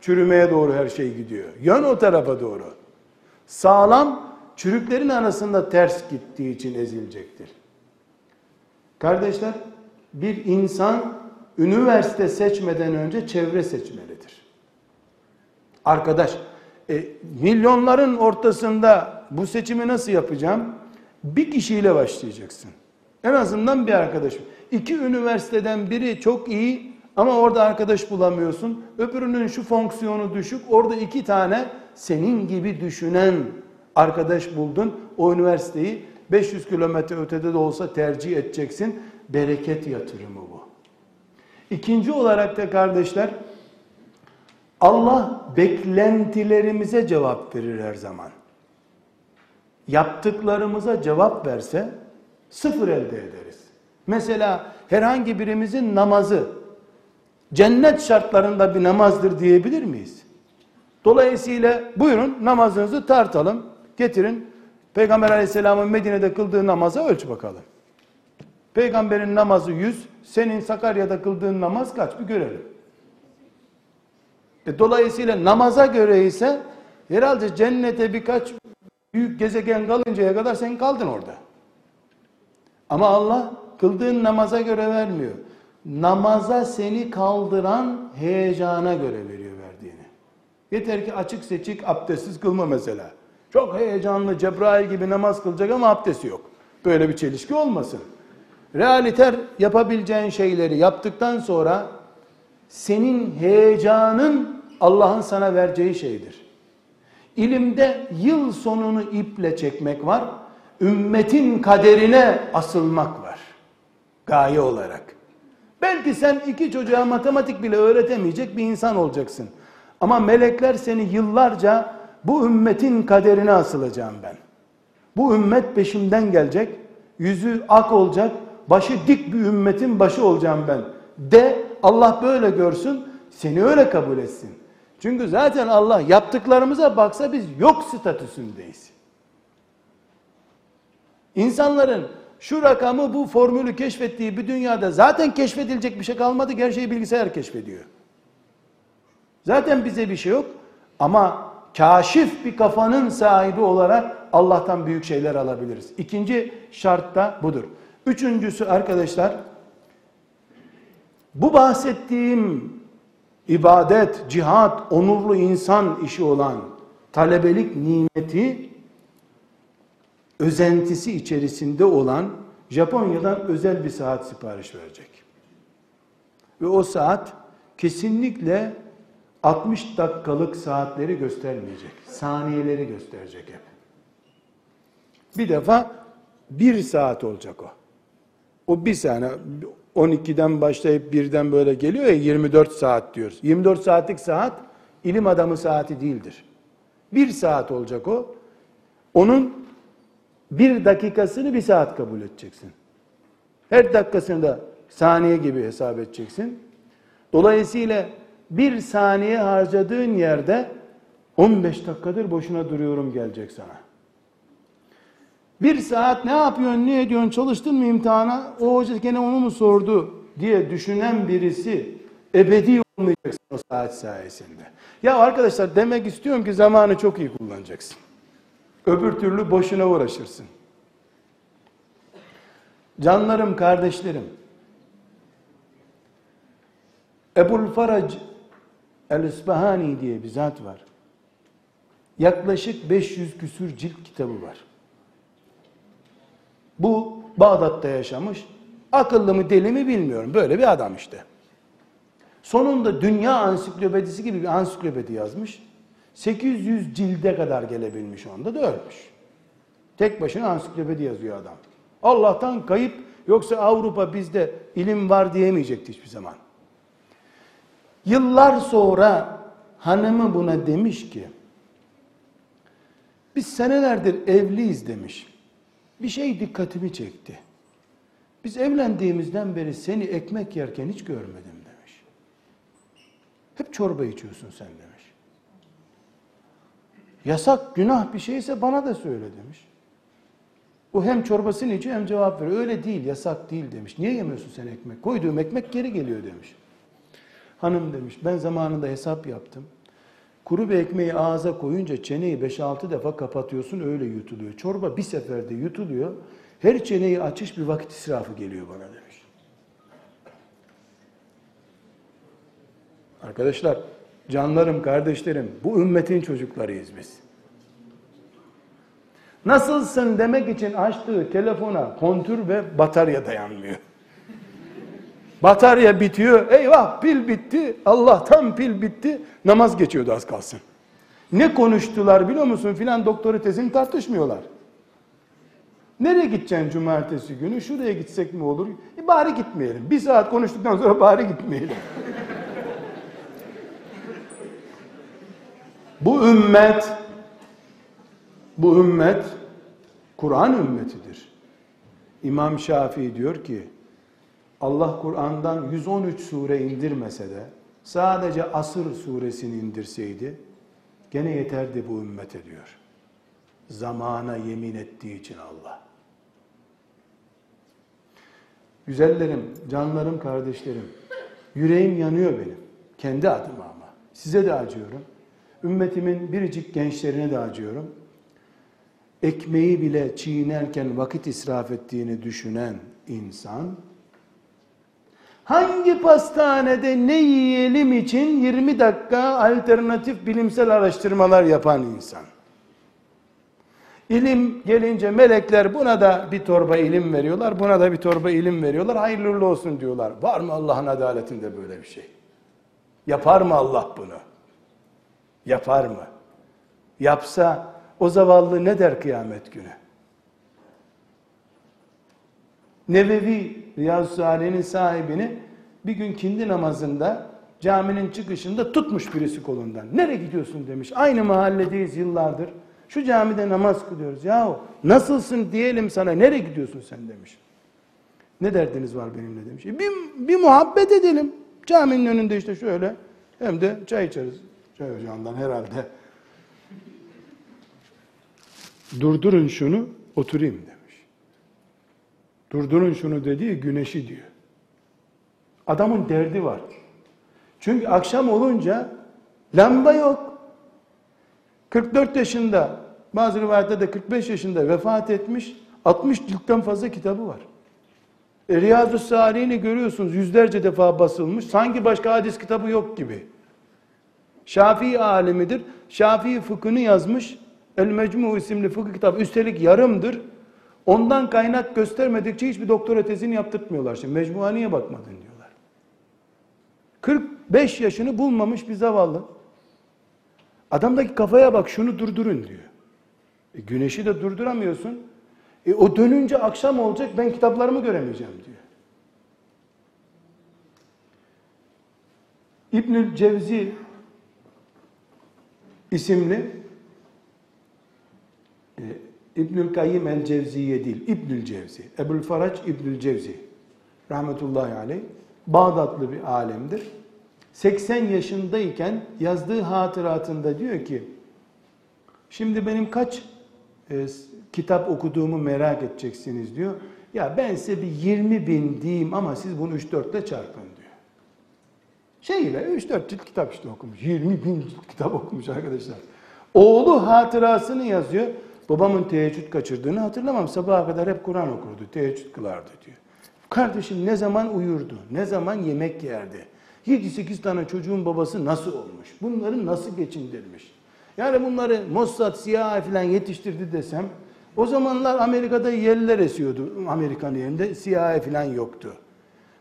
çürümeye doğru her şey gidiyor. Yön o tarafa doğru. Sağlam çürüklerin arasında ters gittiği için ezilecektir. Kardeşler, bir insan üniversite seçmeden önce çevre seçmelidir. Arkadaş, e, milyonların ortasında bu seçimi nasıl yapacağım? Bir kişiyle başlayacaksın. En azından bir arkadaşım. İki üniversiteden biri çok iyi ama orada arkadaş bulamıyorsun. Öbürünün şu fonksiyonu düşük. Orada iki tane senin gibi düşünen arkadaş buldun. O üniversiteyi 500 kilometre ötede de olsa tercih edeceksin. Bereket yatırımı bu. İkinci olarak da kardeşler Allah beklentilerimize cevap verir her zaman. Yaptıklarımıza cevap verse sıfır elde ederiz. Mesela herhangi birimizin namazı cennet şartlarında bir namazdır diyebilir miyiz? Dolayısıyla buyurun namazınızı tartalım, getirin. Peygamber aleyhisselamın Medine'de kıldığı namaza ölç bakalım. Peygamberin namazı 100, senin Sakarya'da kıldığın namaz kaç bir görelim. E, dolayısıyla namaza göre ise herhalde cennete birkaç büyük gezegen kalıncaya kadar sen kaldın orada. Ama Allah kıldığın namaza göre vermiyor. Namaza seni kaldıran heyecana göre veriyor verdiğini. Yeter ki açık seçik abdestsiz kılma mesela. Çok heyecanlı Cebrail gibi namaz kılacak ama abdesti yok. Böyle bir çelişki olmasın. Realiter yapabileceğin şeyleri yaptıktan sonra senin heyecanın Allah'ın sana vereceği şeydir. İlimde yıl sonunu iple çekmek var. Ümmetin kaderine asılmak var. Gaye olarak. Belki sen iki çocuğa matematik bile öğretemeyecek bir insan olacaksın. Ama melekler seni yıllarca bu ümmetin kaderine asılacağım ben. Bu ümmet peşimden gelecek. Yüzü ak olacak. Başı dik bir ümmetin başı olacağım ben. De Allah böyle görsün. Seni öyle kabul etsin. Çünkü zaten Allah yaptıklarımıza baksa biz yok statüsündeyiz. İnsanların şu rakamı bu formülü keşfettiği bir dünyada zaten keşfedilecek bir şey kalmadı. Her şeyi bilgisayar keşfediyor. Zaten bize bir şey yok. Ama kaşif bir kafanın sahibi olarak Allah'tan büyük şeyler alabiliriz. İkinci şart da budur. Üçüncüsü arkadaşlar bu bahsettiğim ibadet, cihat, onurlu insan işi olan talebelik nimeti özentisi içerisinde olan Japonya'dan özel bir saat sipariş verecek. Ve o saat kesinlikle 60 dakikalık saatleri göstermeyecek. Saniyeleri gösterecek hep. Bir defa bir saat olacak o. O bir saniye 12'den başlayıp birden böyle geliyor ya 24 saat diyoruz. 24 saatlik saat ilim adamı saati değildir. Bir saat olacak o. Onun bir dakikasını bir saat kabul edeceksin. Her dakikasını da saniye gibi hesap edeceksin. Dolayısıyla bir saniye harcadığın yerde 15 dakikadır boşuna duruyorum gelecek sana. Bir saat ne yapıyorsun, ne ediyorsun, çalıştın mı imtihana? O hoca gene onu mu sordu diye düşünen birisi ebedi olmayacaksın o saat sayesinde. Ya arkadaşlar demek istiyorum ki zamanı çok iyi kullanacaksın. Öbür türlü boşuna uğraşırsın. Canlarım, kardeşlerim. Ebul Farac El-İsbahani diye bir zat var. Yaklaşık 500 küsür cilt kitabı var. Bu Bağdat'ta yaşamış. Akıllı mı deli mi bilmiyorum. Böyle bir adam işte. Sonunda dünya ansiklopedisi gibi bir ansiklopedi yazmış. 800 cilde kadar gelebilmiş onda da ölmüş. Tek başına ansiklopedi yazıyor adam. Allah'tan kayıp yoksa Avrupa bizde ilim var diyemeyecekti hiçbir zaman. Yıllar sonra hanımı buna demiş ki biz senelerdir evliyiz demiş. Bir şey dikkatimi çekti. Biz evlendiğimizden beri seni ekmek yerken hiç görmedim demiş. Hep çorba içiyorsun sen demiş. Yasak, günah bir şeyse bana da söyle demiş. O hem çorbasını içiyor hem cevap veriyor. Öyle değil, yasak değil demiş. Niye yemiyorsun sen ekmek? Koyduğum ekmek geri geliyor demiş. Hanım demiş, ben zamanında hesap yaptım. Kuru bir ekmeği ağza koyunca çeneyi 5-6 defa kapatıyorsun öyle yutuluyor. Çorba bir seferde yutuluyor. Her çeneyi açış bir vakit israfı geliyor bana demiş. Arkadaşlar, canlarım, kardeşlerim, bu ümmetin çocuklarıyız biz. Nasılsın demek için açtığı telefona kontür ve batarya dayanmıyor. Batarya bitiyor. Eyvah pil bitti. Allah'tan pil bitti. Namaz geçiyordu az kalsın. Ne konuştular biliyor musun filan doktoru tezini tartışmıyorlar. Nereye gideceksin cumartesi günü? Şuraya gitsek mi olur? E bari gitmeyelim. Bir saat konuştuktan sonra bari gitmeyelim. Bu ümmet bu ümmet Kur'an ümmetidir. İmam Şafii diyor ki Allah Kur'an'dan 113 sure indirmese de sadece Asır suresini indirseydi gene yeterdi bu ümmete diyor. Zamana yemin ettiği için Allah. Güzellerim, canlarım, kardeşlerim. Yüreğim yanıyor benim. Kendi adıma ama. Size de acıyorum. Ümmetimin biricik gençlerine de acıyorum. Ekmeği bile çiğnerken vakit israf ettiğini düşünen insan Hangi pastanede ne yiyelim için 20 dakika alternatif bilimsel araştırmalar yapan insan. İlim gelince melekler buna da bir torba ilim veriyorlar, buna da bir torba ilim veriyorlar, hayırlı olsun diyorlar. Var mı Allah'ın adaletinde böyle bir şey? Yapar mı Allah bunu? Yapar mı? Yapsa o zavallı ne der kıyamet günü? Nevevi Riyazu Salih'in sahibini bir gün kindi namazında caminin çıkışında tutmuş birisi kolundan. Nereye gidiyorsun demiş. Aynı mahalledeyiz yıllardır. Şu camide namaz kılıyoruz. Yahu nasılsın diyelim sana nereye gidiyorsun sen demiş. Ne derdiniz var benimle demiş. E, bir, bir muhabbet edelim. Caminin önünde işte şöyle hem de çay içeriz. Çay ocağından herhalde. Durdurun şunu oturayım demiş. Durdurun şunu dediği güneşi diyor. Adamın derdi var. Çünkü akşam olunca lamba yok. 44 yaşında, bazı rivayetlerde 45 yaşında vefat etmiş, 60 ciltten fazla kitabı var. E, Riyazu Salihini görüyorsunuz yüzlerce defa basılmış. Sanki başka hadis kitabı yok gibi. Şafii alimidir. Şafii fıkhını yazmış. El Mecmu isimli fıkıh kitabı. Üstelik yarımdır. Ondan kaynak göstermedikçe hiçbir doktora tezini yaptırtmıyorlar. Şimdi mecmuğa niye bakmadın diyorlar. 45 yaşını bulmamış bir zavallı. Adamdaki kafaya bak şunu durdurun diyor. E, güneşi de durduramıyorsun. E, o dönünce akşam olacak ben kitaplarımı göremeyeceğim diyor. İbnül Cevzi isimli e, İbnül Kayyim el Cevziye değil, İbnül Cevzi. Ebul Faraç İbnül Cevzi. Rahmetullahi aleyh. Bağdatlı bir alemdir. 80 yaşındayken yazdığı hatıratında diyor ki, şimdi benim kaç e, kitap okuduğumu merak edeceksiniz diyor. Ya ben size bir 20 bin diyeyim ama siz bunu 3-4 ile çarpın diyor. Şeyle 3-4 cilt kitap işte okumuş. 20 bin kitap okumuş arkadaşlar. Oğlu hatırasını yazıyor. Babamın teheccüd kaçırdığını hatırlamam. Sabaha kadar hep Kur'an okurdu. Teheccüd kılardı diyor. Kardeşim ne zaman uyurdu? Ne zaman yemek yerdi? 7-8 tane çocuğun babası nasıl olmuş? Bunları nasıl geçindirmiş? Yani bunları Mossad, CIA falan yetiştirdi desem o zamanlar Amerika'da yerler esiyordu. Amerikan yerinde CIA falan yoktu.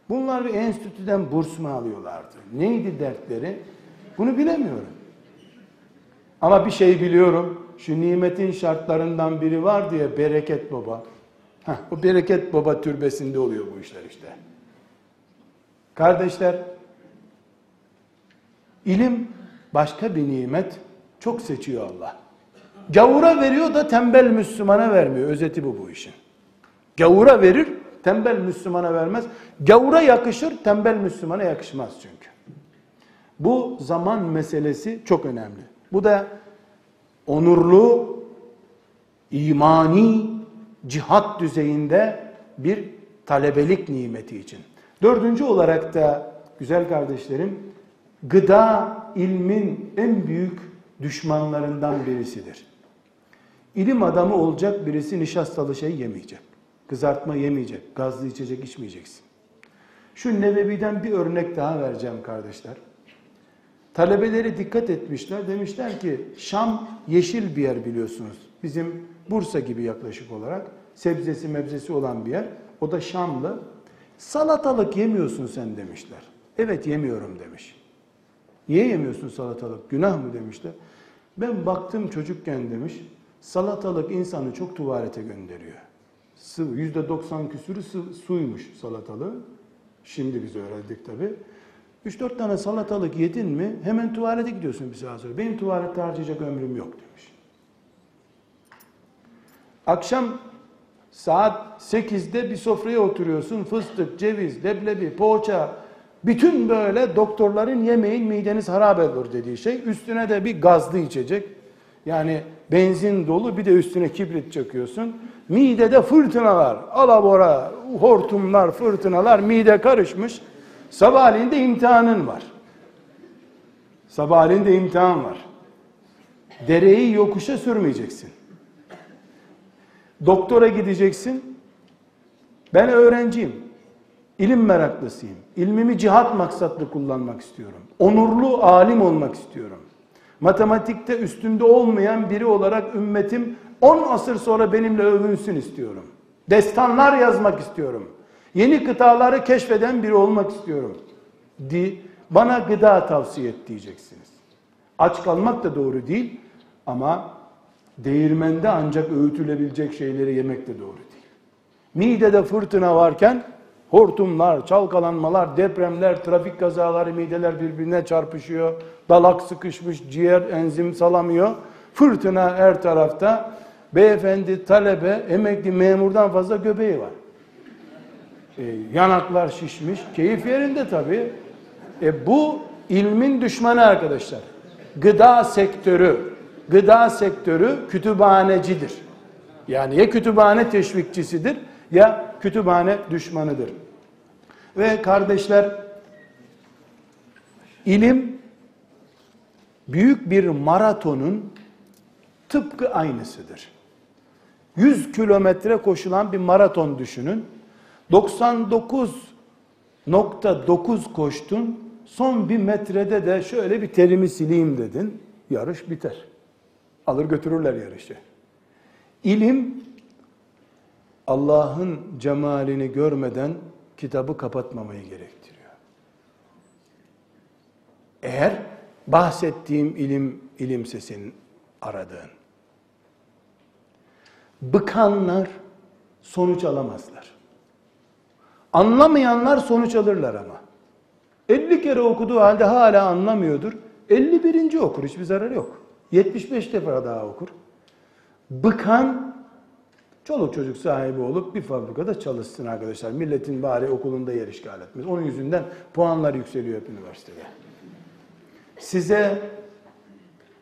Bunlar bir enstitüden burs mu alıyorlardı? Neydi dertleri? Bunu bilemiyorum. Ama bir şey biliyorum. Şu nimetin şartlarından biri var diye Bereket Baba. Heh, o Bereket Baba türbesinde oluyor bu işler işte. Kardeşler, ilim başka bir nimet. Çok seçiyor Allah. Gavura veriyor da tembel Müslümana vermiyor. Özeti bu bu işin. Gavura verir, tembel Müslümana vermez. Gavura yakışır, tembel Müslümana yakışmaz çünkü. Bu zaman meselesi çok önemli. Bu da onurlu, imani, cihat düzeyinde bir talebelik nimeti için. Dördüncü olarak da güzel kardeşlerim, gıda ilmin en büyük düşmanlarından birisidir. İlim adamı olacak birisi nişastalı şey yemeyecek. Kızartma yemeyecek, gazlı içecek içmeyeceksin. Şu Nebevi'den bir örnek daha vereceğim kardeşler. Talebeleri dikkat etmişler. Demişler ki Şam yeşil bir yer biliyorsunuz. Bizim Bursa gibi yaklaşık olarak sebzesi mebzesi olan bir yer. O da Şamlı. Salatalık yemiyorsun sen demişler. Evet yemiyorum demiş. Niye yemiyorsun salatalık? Günah mı demişler. Ben baktım çocukken demiş. Salatalık insanı çok tuvalete gönderiyor. Sıvı, yüzde doksan küsürü su, suymuş salatalığı. Şimdi biz öğrendik tabi. 3-4 tane salatalık yedin mi hemen tuvalete gidiyorsun bir saat sonra. Benim tuvalette harcayacak ömrüm yok demiş. Akşam saat 8'de bir sofraya oturuyorsun. Fıstık, ceviz, leblebi, poğaça, bütün böyle doktorların yemeyin mideniz harap olur dediği şey. Üstüne de bir gazlı içecek. Yani benzin dolu bir de üstüne kibrit çakıyorsun. Midede fırtınalar, alabora, hortumlar, fırtınalar, mide karışmış. Sabahleyin de imtihanın var. Sabahleyin de imtihan var. Dereyi yokuşa sürmeyeceksin. Doktora gideceksin. Ben öğrenciyim. İlim meraklısıyım. İlmimi cihat maksatlı kullanmak istiyorum. Onurlu alim olmak istiyorum. Matematikte üstünde olmayan biri olarak ümmetim 10 asır sonra benimle övünsün istiyorum. Destanlar yazmak istiyorum. Yeni kıtaları keşfeden biri olmak istiyorum. Di, bana gıda tavsiye et diyeceksiniz. Aç kalmak da doğru değil ama değirmende ancak öğütülebilecek şeyleri yemek de doğru değil. Midede fırtına varken hortumlar, çalkalanmalar, depremler, trafik kazaları, mideler birbirine çarpışıyor. Dalak sıkışmış, ciğer enzim salamıyor. Fırtına her tarafta. Beyefendi, talebe, emekli memurdan fazla göbeği var. E, yanaklar şişmiş. Keyif yerinde tabii. E, bu ilmin düşmanı arkadaşlar. Gıda sektörü. Gıda sektörü kütüphanecidir. Yani ya kütüphane teşvikçisidir ya kütüphane düşmanıdır. Ve kardeşler ilim büyük bir maratonun tıpkı aynısıdır. 100 kilometre koşulan bir maraton düşünün. 99.9 koştun. Son bir metrede de şöyle bir terimi sileyim dedin. Yarış biter. Alır götürürler yarışı. İlim Allah'ın cemalini görmeden kitabı kapatmamayı gerektiriyor. Eğer bahsettiğim ilim ilimse senin aradığın. Bıkanlar sonuç alamazlar. Anlamayanlar sonuç alırlar ama. 50 kere okuduğu halde hala anlamıyordur. 51. okur hiçbir zararı yok. 75 defa daha okur. Bıkan çoluk çocuk sahibi olup bir fabrikada çalışsın arkadaşlar. Milletin bari okulunda yer işgal etmez. Onun yüzünden puanlar yükseliyor hep üniversitede. Size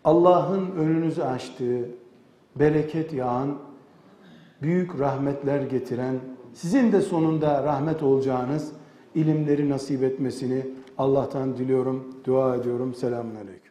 Allah'ın önünüzü açtığı, bereket yağan, büyük rahmetler getiren, sizin de sonunda rahmet olacağınız ilimleri nasip etmesini Allah'tan diliyorum, dua ediyorum. Selamun Aleyküm.